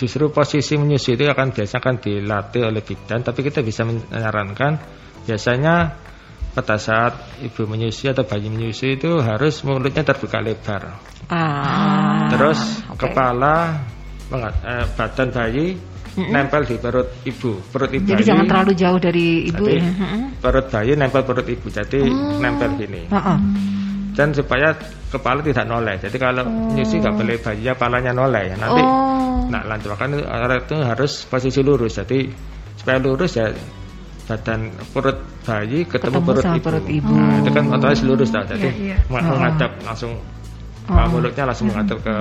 justru posisi menyusui itu akan biasa akan dilatih oleh bidan tapi kita bisa menyarankan biasanya pada saat ibu menyusui atau bayi menyusui itu harus mulutnya terbuka lebar ah, terus okay. kepala eh, badan bayi mm -hmm. nempel di perut ibu perut ibu jadi bayi, jangan terlalu jauh dari ibu jadi, ya perut bayi nempel perut ibu jadi oh. nempel gini uh -uh dan supaya kepala tidak noleh. Jadi kalau oh. nyusi nggak boleh bayinya kepalanya noleh. Nanti oh. nah lanjut kan itu harus posisi lurus. Jadi supaya lurus ya badan perut bayi ketemu, ketemu perut, ibu. perut ibu. Nah, itu kan otomatis lurus dah. Jadi yeah, yeah. menghadap oh. langsung oh. Mulutnya langsung hmm. menghadap ke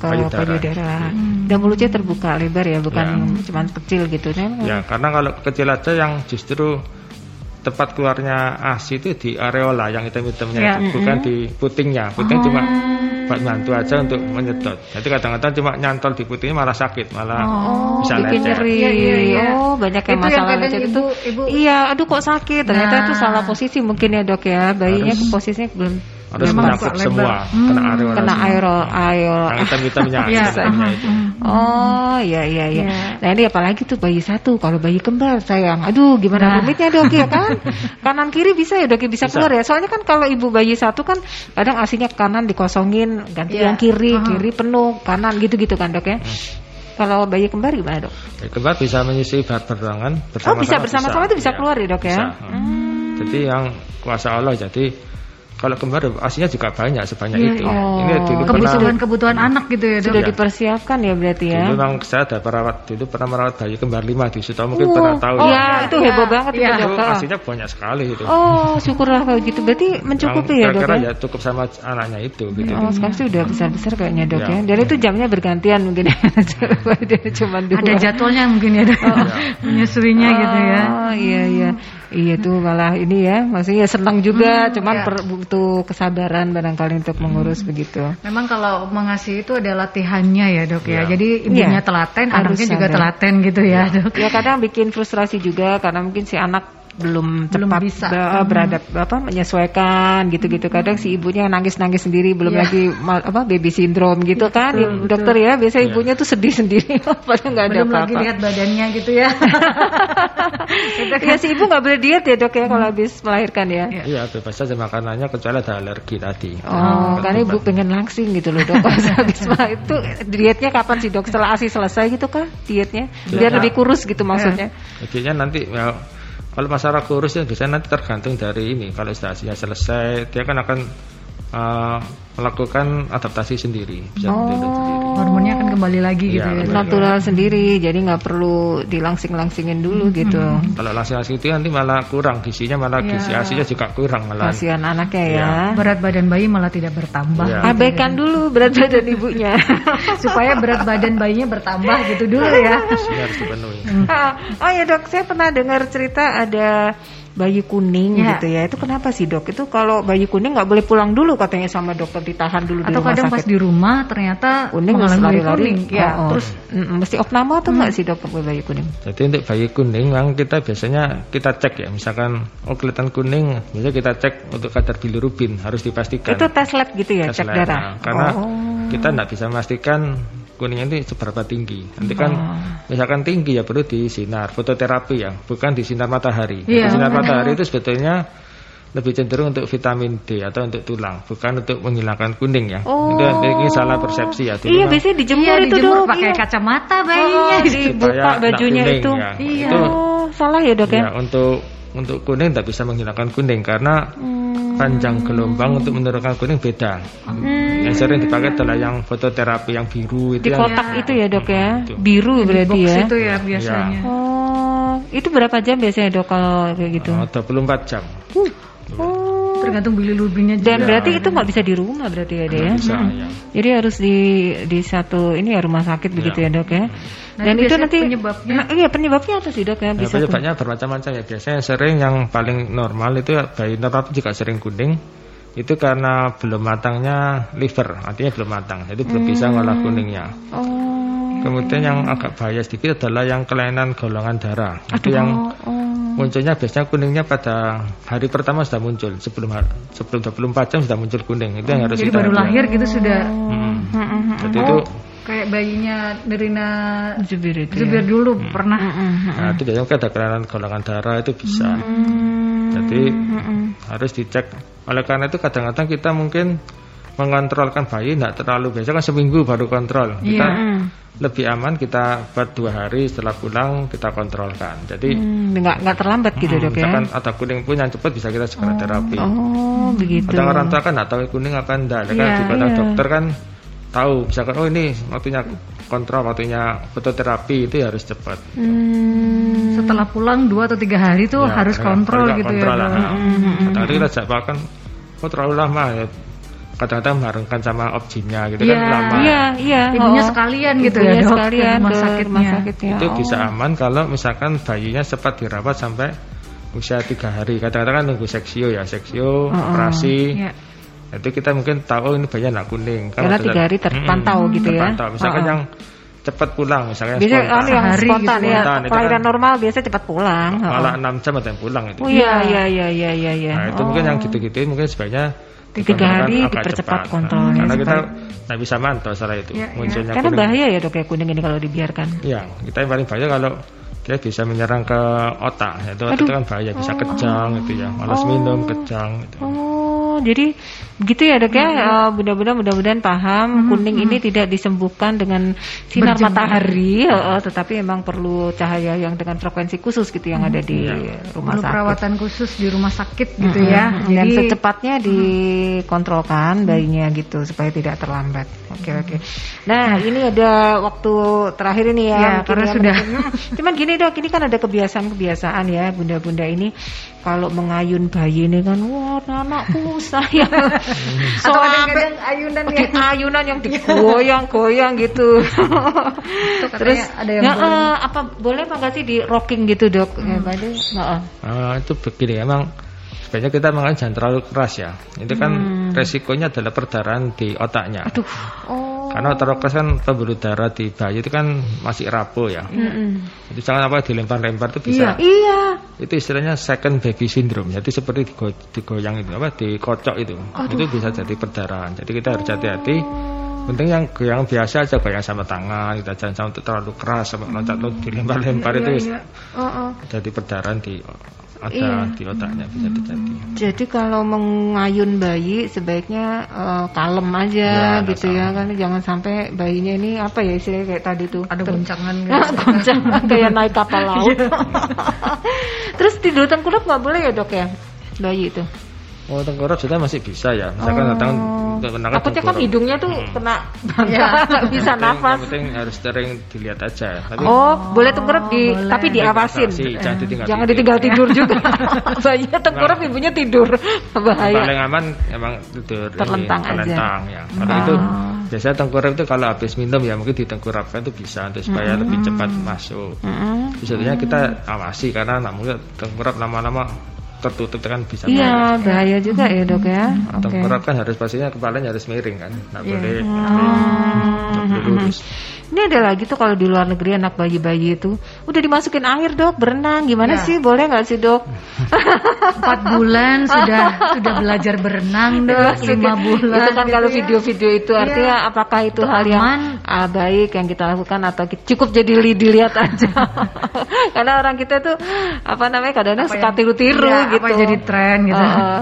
ke payudara. payudara. Hmm. Dan mulutnya terbuka lebar ya, bukan ya. cuma kecil gitu kan. Ya, karena kalau kecil aja yang justru tempat keluarnya ASI itu di areola yang hitam-hitamnya ya. itu, bukan di putingnya. Puting oh. cuma bantu aja untuk menyedot. Jadi kadang-kadang cuma nyantol di putingnya malah sakit, malah oh, bisa bikin nyeri. Iya, iya, iya. Oh, banyak yang itu masalah yang lecet itu. Ibu, Iya, aduh kok sakit. Ternyata nah. itu salah posisi mungkin ya, Dok ya. Bayinya Harus. posisinya belum harus menyangkut semua hmm, kena areola kena aerol aerol yang hitam hitamnya ya. oh iya iya iya ya. nah ini apalagi tuh bayi satu kalau bayi kembar sayang aduh gimana nah. rumitnya dok ya kan kanan kiri bisa ya dok ya? bisa, bisa keluar ya soalnya kan kalau ibu bayi satu kan kadang asinya kanan dikosongin ganti ya. yang kiri uh -huh. kiri penuh kanan gitu gitu kan dok ya hmm. Kalau bayi kembar gimana dok? Bayi kembar bisa menyusui berbarengan bersama-sama. Oh bisa bersama-sama itu bisa ya. keluar ya dok ya? Bisa. Hmm. Jadi yang kuasa Allah jadi kalau kembar aslinya juga banyak sebanyak ya, itu. Oh. Ini dulu kebutuhan-kebutuhan anak gitu ya. Sudah ya. dipersiapkan ya berarti ya. Dulu memang saya ada perawat dulu pernah merawat bayi kembar lima di situ mungkin uh, pernah tahu. Oh ya, ya itu heboh ya. banget ya. itu. Aslinya banyak sekali itu. Oh syukurlah kalau gitu berarti mencukupi ya dok ya. ya cukup sama anaknya itu gitu. Oh sekarang sih udah besar besar kayaknya dok ya. ya. Dan itu jamnya bergantian mungkin. Ya. Cuma dua. Ada jadwalnya mungkin ya dok. Oh. Menyusuinya gitu ya. Oh iya iya. Iya tuh malah ini ya, maksudnya senang juga, hmm, cuman ya. per, butuh kesabaran barangkali untuk mengurus hmm. begitu. Memang kalau mengasihi itu ada latihannya ya dok ya, ya. jadi ibunya ya. telaten, Harus anaknya juga telaten gitu ya, ya dok. Ya kadang bikin frustrasi juga karena mungkin si anak belum cepat Belum bisa. be- Hmm. beradap apa menyesuaikan gitu-gitu. Kadang si ibunya nangis-nangis sendiri belum Iya. lagi apa baby syndrome gitu kan. betul, Ibu betul. dokter ya biasanya Iya. ibunya tuh sedih sendiri padahal nggak ada Belum lagi apa-apa. lihat badannya gitu ya. Itu kan- Ya si ibu nggak boleh diet ya dok ya kalau habis melahirkan ya. Iya. Iya bebas saja makanannya kecuali ada alergi tadi. Oh, Kan karena ibu pengen langsing gitu loh dok. Habis melahir- itu dietnya kapan sih dok? Setelah asi selesai gitu kah dietnya? Biar Ya. lebih kurus gitu maksudnya. Jadinya nanti ya, kalau masalah kurus ya biasanya nanti tergantung dari ini. Kalau hasilnya selesai, dia kan akan uh, melakukan adaptasi sendiri, bisa Oh. sendiri. Hormonnya akan kembali lagi gitu Iya, ya. Natural sendiri, jadi nggak perlu dilangsing-langsingin dulu gitu. Kalau langsing-langsing itu nanti malah kurang gizinya, malah gizi asinya juga kurang malah. Kasihan anaknya ya. Iya. Berat badan bayi malah tidak bertambah. Iya. gitu ya. Abaikan dulu berat badan ibunya. supaya berat badan bayinya bertambah gitu dulu ya. Harus dipenuhi. Ah, oh ya dok, saya pernah dengar cerita ada bayi kuning Ya. gitu ya. Itu kenapa sih dok? Itu kalau bayi kuning nggak boleh pulang dulu katanya sama dokter ditahan dulu di Atau rumah kadang pas di rumah ternyata kuning mengalami bayi lari-lari kuning. Ya, Oh, oh. terus Mm, mesti opname atau enggak sih dok buat bayi kuning? Jadi untuk bayi kuning memang kita biasanya kita cek ya, misalkan oh kelihatan kuning, biasanya kita cek untuk kadar bilirubin harus dipastikan. Itu tes lab gitu ya, Tes cek lab, darah. nah, karena Oh. kita tidak bisa memastikan kuningnya ini seberapa tinggi. Nanti kan Oh. misalkan tinggi ya perlu disinar, fototerapi ya, bukan di sinar matahari. Iya. Di sinar matahari itu sebetulnya lebih cenderung untuk vitamin D atau untuk tulang, bukan untuk menghilangkan kuning ya. Oh. Itu ini salah persepsi ya. Dulu Iya, kan biasanya dijemur iya itu dijemur dok. pakai iya. kacamata Oh, bayinya. dibuka Supaya bajunya kuning, itu. ya. Iya. Itu Oh, salah ya dok ya? Ya, untuk untuk kuning tidak bisa menghilangkan kuning karena Hmm. panjang gelombang untuk menurunkan kuning beda. Hmm. Yang sering dipakai adalah yang fototerapi yang biru itu Di yang kotak itu ya dok ya, Itu. biru berarti Box ya. itu ya biasanya. Oh, itu berapa jam biasanya dok kalau kayak gitu? oh, 24 jam. Oh. Tergantung bilirubinnya juga. Dan berarti itu nggak bisa di rumah berarti ya deh ya? Bisa ya. Jadi harus di di satu ini ya rumah sakit begitu ya dok ya. Nah, Dan itu nanti penyebabnya? Nah, iya penyebabnya apa sih dok ya? Nah, Bisa tuh. penyebabnya bermacam-macam ya. Biasanya yang sering yang paling normal itu ya, bayi normal itu juga sering kuning. Itu karena belum matangnya liver, artinya belum matang. Jadi belum bisa ngolah kuningnya. Oh. Kemudian yang agak bahaya sedikit adalah yang kelainan golongan darah. Itu yang Oh. munculnya biasanya kuningnya pada hari pertama sudah muncul sebelum sebelum 24 jam sudah muncul kuning itu yang harus Jadi kita baru lahir gitu sudah Hmm. Mm-mm. Jadi itu kayak bayinya Nerina Zubir itu. Zubir ya. dulu pernah. Mm-mm. nah, itu biasanya ada kelainan golongan darah itu bisa. Mm. Jadi Mm-mm. harus dicek. Oleh karena itu kadang-kadang kita mungkin mengontrolkan bayi tidak terlalu biasa kan seminggu baru kontrol. Kita Mm. lebih aman kita buat dua hari setelah pulang kita kontrolkan. Jadi Hmm, nggak nggak terlambat gitu hmm, dok ya. misalkan ada kuning pun yang cepat bisa kita segera terapi. Oh begitu. Kadang orang tua kan nggak tahu kuning apa enggak. Ya kan Iya, kota iya. dokter kan tahu misalkan oh ini waktunya kontrol waktunya fototerapi itu harus cepat. Hmm. Setelah pulang dua atau tiga hari tuh Ya, harus ya, kontrol gitu kontrol ya. lah. Dok. Kadang-kadang kita jadwalkan oh terlalu lama ya. Kadang-kadang barengkan sama objinnya gitu Iya. kan lama. Iya iya. Ibunya oh. sekalian gitu Ibunya ya dok sekalian ke rumah ke sakitnya. rumah sakitnya. Itu Oh. bisa aman kalau misalkan bayinya sempat dirawat sampai usia tiga hari. Kadang-kadang kan nunggu seksio ya, seksio, operasi. Iya. Itu kita mungkin tahu oh, ini bayinya anak kuning. Karena tiga hari terpantau Mm-mm, gitu ya. terpantau. Misalkan Oh. yang cepat pulang, misalnya Biasa spontan. kan yang spontan gitu. ya. Spontan, Kelahiran kan- normal biasa cepat pulang. Oh. malah 6 jam ada yang pulang itu. Oh iya iya iya iya iya. iya. Nah, itu Oh. mungkin yang gitu-gitu mungkin sebaiknya Tiga hari dipercepat cepat. kontrolnya Karena kita nggak bisa mantau salah itu Ya, ya. munculnya Karena kuning. bahaya ya dok ya kuning ini kalau dibiarkan. Ya, kita yang paling bahaya kalau dia bisa menyerang ke otak. Ya, Itu, Aduh. itu kan bahaya, bisa kejang gitu ya. Malas minum, kejang gitu. Oh, jadi gitu ya dok ya. Eh, Mudah-mudahan mudah-mudahan paham kuning ini tidak disembuhkan dengan sinar Berjemur. matahari, eh, tetapi memang perlu cahaya yang dengan frekuensi khusus gitu yang ada di rumah Perlu sakit. perawatan khusus di rumah sakit gitu Mm-mm. ya. Dan Jadi secepatnya dikontrolkan bayinya gitu supaya tidak terlambat. Oke oke. Nah ini ada waktu terakhir ini ya. Ya, mungkin karena ya, sudah- menurut- Cuman gini dok, ini kan ada kebiasaan-kebiasaan ya bunda-bunda ini kalau mengayun bayi ini kan wah anakku sayang. atau Sampai kadang-kadang ayunan di ya. ayunan yang digoyang-goyang gitu. Terus ada yang ya, boleh. eh, apa boleh apa nggak sih di rocking gitu dok? Ya, Pak Ade? Heeh. Ah, itu begini emang sebenarnya kita makan jangan terlalu keras ya. Itu kan Hmm. resikonya adalah perdarahan di otaknya. Aduh. Oh. Karena terokes kan pembuluh darah di bayi itu kan masih rapuh ya. Jadi jangan apa dilempar-lempar itu bisa. Iya, iya. Itu istilahnya second baby syndrome. Jadi seperti digo digoyang itu apa dikocok itu. Itu bisa jadi perdarahan. Jadi kita harus hati-hati. Penting yang goyang biasa aja goyang sama tangan, kita jangan sampai terlalu keras sama loncat dilempar-lempar itu Oh, oh. jadi perdarahan di ada Iya. di otaknya bisa terjadi. Jadi kalau mengayun bayi sebaiknya eh, kalem aja Ya, gitu ya kan jangan sampai bayinya ini apa ya istilahnya kayak tadi tuh Ada ter- goncangan gitu. goncangan kayak naik kapal laut. Terus tidur tengkurap nggak boleh ya dok ya bayi itu? Oh tengkurap sudah masih bisa ya. Misalkan datang kenakan Oh. Takutnya kan hidungnya tuh kena Ya. nggak bisa nafas. Yang penting harus sering dilihat aja. Tapi Oh, boleh tengkurap di boleh. tapi diawasin. Dibatasi, jangan ditinggal Jangan tidur. ditinggal tidur juga. Bayinya tengkurap ibunya tidur. Bahaya. paling aman emang tidur ini, Terlentang aja. terlentang ya. Kalau itu biasanya tengkurap itu kalau habis minum ya mungkin ditengkurapkan itu bisa untuk supaya lebih cepat masuk. Mm-mm. Sebetulnya kita awasi karena nggak mungkin tengkurap lama-lama tertutup kan bisa Iya, bahaya juga ya dok ya. Oke. Tengkurap kan harus pastinya kepalanya harus miring kan, nggak Iya. boleh, Oh. nggak boleh lurus. Ini ada lagi tuh kalau di luar negeri anak bayi-bayi itu udah dimasukin air dok berenang gimana Ya. sih boleh nggak sih dok? Empat bulan sudah sudah belajar berenang dok, lima bulan. itu kan gitu kalau ya. video-video itu artinya apakah itu hal yang ah, baik yang kita lakukan atau cukup jadi li- dilihat aja? Karena orang kita tuh apa namanya kadang-kadang suka tiru-tiru Iya, gitu. apa jadi tren gitu. Heeh.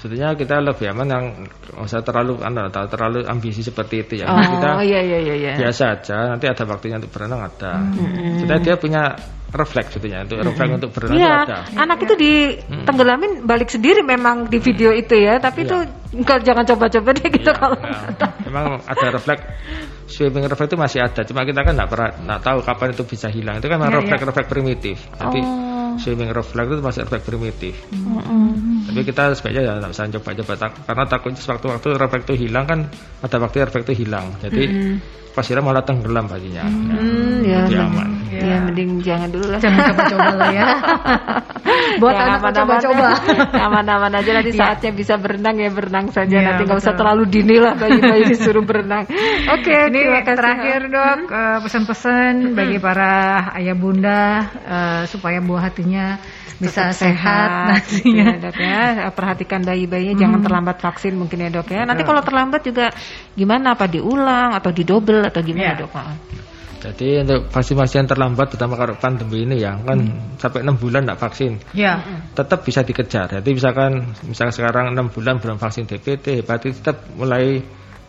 Sebetulnya kita lebih aman yang nggak usah terlalu atau terlalu ambisi seperti itu ya. Oh, kita iya iya iya iya. biasa aja, nanti ada waktunya untuk berenang ada. Sebetulnya dia punya refleks sebetulnya untuk refleks untuk berenang itu Iya, ada. anak itu ditenggelamin balik sendiri memang di video itu ya, tapi itu enggak jangan coba-coba deh gitu Iya, kalau. nah, memang ada refleks swimming refleks itu masih ada cuma kita kan nggak pernah nggak tahu kapan itu bisa hilang itu kan memang Iya, refleks refleks primitif jadi Oh. swimming refleks itu masih refleks primitif tapi kita sebaiknya ya nggak usah coba-coba tak, karena takutnya sewaktu-waktu refleks itu hilang kan ada waktu refleks itu hilang jadi pas hilang malah tenggelam baginya Hmm, ya, mending- aman ya, mending jangan dulu lah. Jangan coba-coba lah ya. Buat Ya, anak aman-aman. coba-coba. Aman-aman aja nanti saatnya bisa berenang ya berenang saja Iya, nanti nggak usah terlalu dini lah bayi-bayi disuruh berenang. Oke, Ini terima kasih. terakhir dok eh, pesan-pesan bagi para ayah bunda eh, supaya buah hatinya bisa Tetap sehat, Ya, nantinya. dok ya. Perhatikan bayi-bayinya jangan terlambat vaksin mungkin ya dok ya. Nanti kalau terlambat juga gimana? Apa diulang atau didobel atau gimana Iya. dok? Jadi untuk vaksin-vaksin terlambat terutama kalau pandemi ini ya kan sampai enam bulan nggak vaksin Ya, tetap bisa dikejar. Jadi misalkan misalkan sekarang enam bulan belum vaksin DPT, hepatitis tetap mulai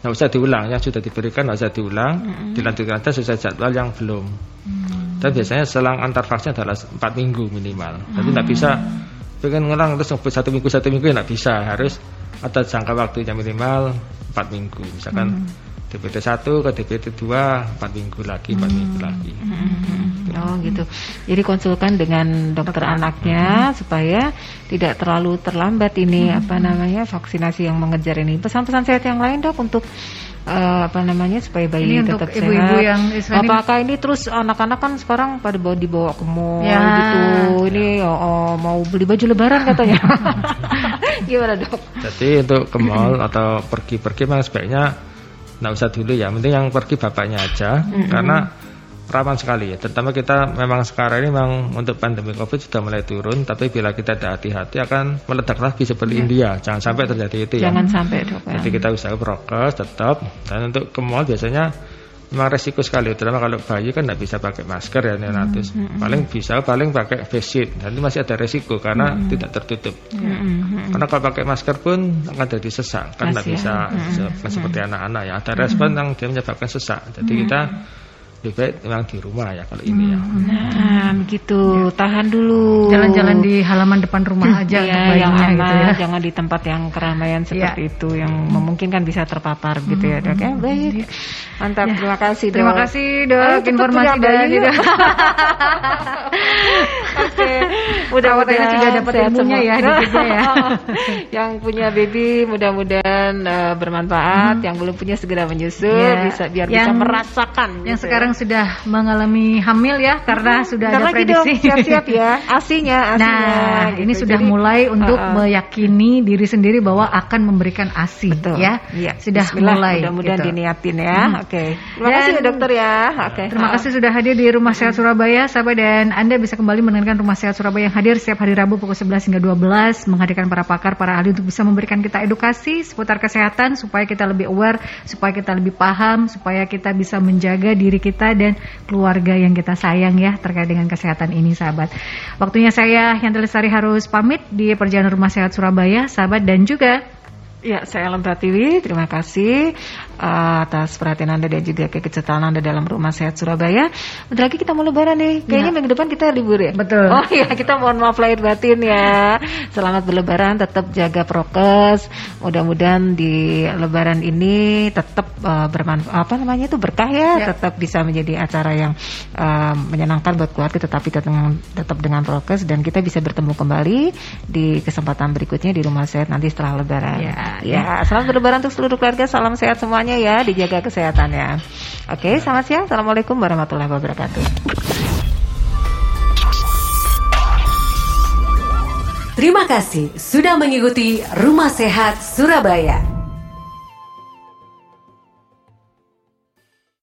nggak usah diulang yang sudah diberikan nggak usah diulang, dilanjutkan aja sesuai jadwal yang belum. Dan biasanya selang antar vaksin adalah empat minggu minimal. Jadi nggak bisa pengen ngulang terus satu minggu satu minggu ya nggak bisa harus ada jangka waktunya minimal empat minggu. Misalkan DPT 1 ke DPT 2 empat minggu lagi empat minggu lagi. Oh gitu. Jadi konsulkan dengan dokter anaknya supaya tidak terlalu terlambat ini apa namanya vaksinasi yang mengejar ini. Pesan-pesan sehat yang lain dok untuk eh, apa namanya supaya bayi Ini untuk tetap ibu-ibu sehat. yang Apakah ini terus anak-anak kan sekarang pada bawa dibawa ke mall Ya. gitu. Ini oh, oh, mau beli baju lebaran katanya. Gimana dok? Jadi untuk ke mall atau pergi-pergi memang sebaiknya nggak usah dulu ya. Mending yang pergi bapaknya aja karena rawan sekali ya. Terutama kita memang sekarang ini memang untuk pandemi Covid sudah mulai turun, tapi bila kita tidak hati-hati akan meledak lagi seperti India. Jangan sampai terjadi itu ya. Jangan sampai dok ya. Jadi kita usaha prokes tetap dan untuk ke mall biasanya memang resiko sekali. Terutama kalau bayi kan tidak bisa pakai masker ya neonatus. paling bisa paling pakai face shield. Dan itu masih ada resiko karena tidak tertutup. Karena kalau pakai masker pun akan jadi sesak. Kan tidak bisa se- bukan seperti anak-anak ya. Ada respon yang dia menyebabkan sesak. Jadi kita lebih baik memang di rumah ya kalau ini ya Nah, begitu. Tahan dulu. jalan-jalan di halaman depan rumah aja untuk Iya, yang bayinya aman, gitu ya. jangan di tempat yang keramaian seperti itu yang memungkinkan bisa terpapar gitu ya dok ya. Baik, mantap. Terima kasih dok. Terima kasih dok Ayo informasi dari yuk. Oke, mudah-mudahan juga dapat ilmunya ya, ya. yang punya baby mudah-mudahan uh, bermanfaat, hmm. yang belum punya segera menyusul yeah. bisa biar yang, bisa merasakan. Yang gitu. sekarang sudah mengalami hamil ya karena hmm. sudah ada prediksi. Siap-siap ya, asinya, asinya. Nah, gitu. ini sudah Jadi, mulai untuk uh, uh. meyakini diri sendiri bahwa akan memberikan asi Betul. ya. ya. Sudah Bismillah, mulai. Mudah-mudahan gitu. diniatin ya. Hmm. Oke. Okay. Terima Dan, kasih dokter ya. Oke. Okay. Terima kasih sudah hadir di Rumah Sehat Surabaya, sahabat dan Anda bisa kembali mendengarkan Rumah Sehat Surabaya yang hadir setiap hari Rabu pukul 11 hingga 12 menghadirkan para pakar, para ahli untuk bisa memberikan kita edukasi seputar kesehatan supaya kita lebih aware, supaya kita lebih paham, supaya kita bisa menjaga diri kita dan keluarga yang kita sayang ya terkait dengan kesehatan ini sahabat. Waktunya saya yang Lestari harus pamit di perjalanan Rumah Sehat Surabaya, sahabat dan juga Ya, saya Alam Pratiwi. Terima kasih uh, atas perhatian Anda dan juga kekecetalan Anda dalam Rumah Sehat Surabaya. Bentar lagi kita mau lebaran nih. Kayaknya ya. minggu depan kita libur ya? Betul. Oh iya, kita mohon maaf lahir batin ya. Selamat berlebaran, tetap jaga prokes. Mudah-mudahan di lebaran ini tetap uh, bermanfaat apa namanya itu berkah ya, ya. tetap bisa menjadi acara yang uh, menyenangkan buat keluarga tetapi tetap dengan, tetap dengan prokes dan kita bisa bertemu kembali di kesempatan berikutnya di Rumah Sehat nanti setelah lebaran. Ya ya. Selamat berlebaran untuk seluruh keluarga. Salam sehat semuanya ya. Dijaga kesehatannya. Oke, selamat siang. Assalamualaikum warahmatullahi wabarakatuh. Terima kasih sudah mengikuti Rumah Sehat Surabaya.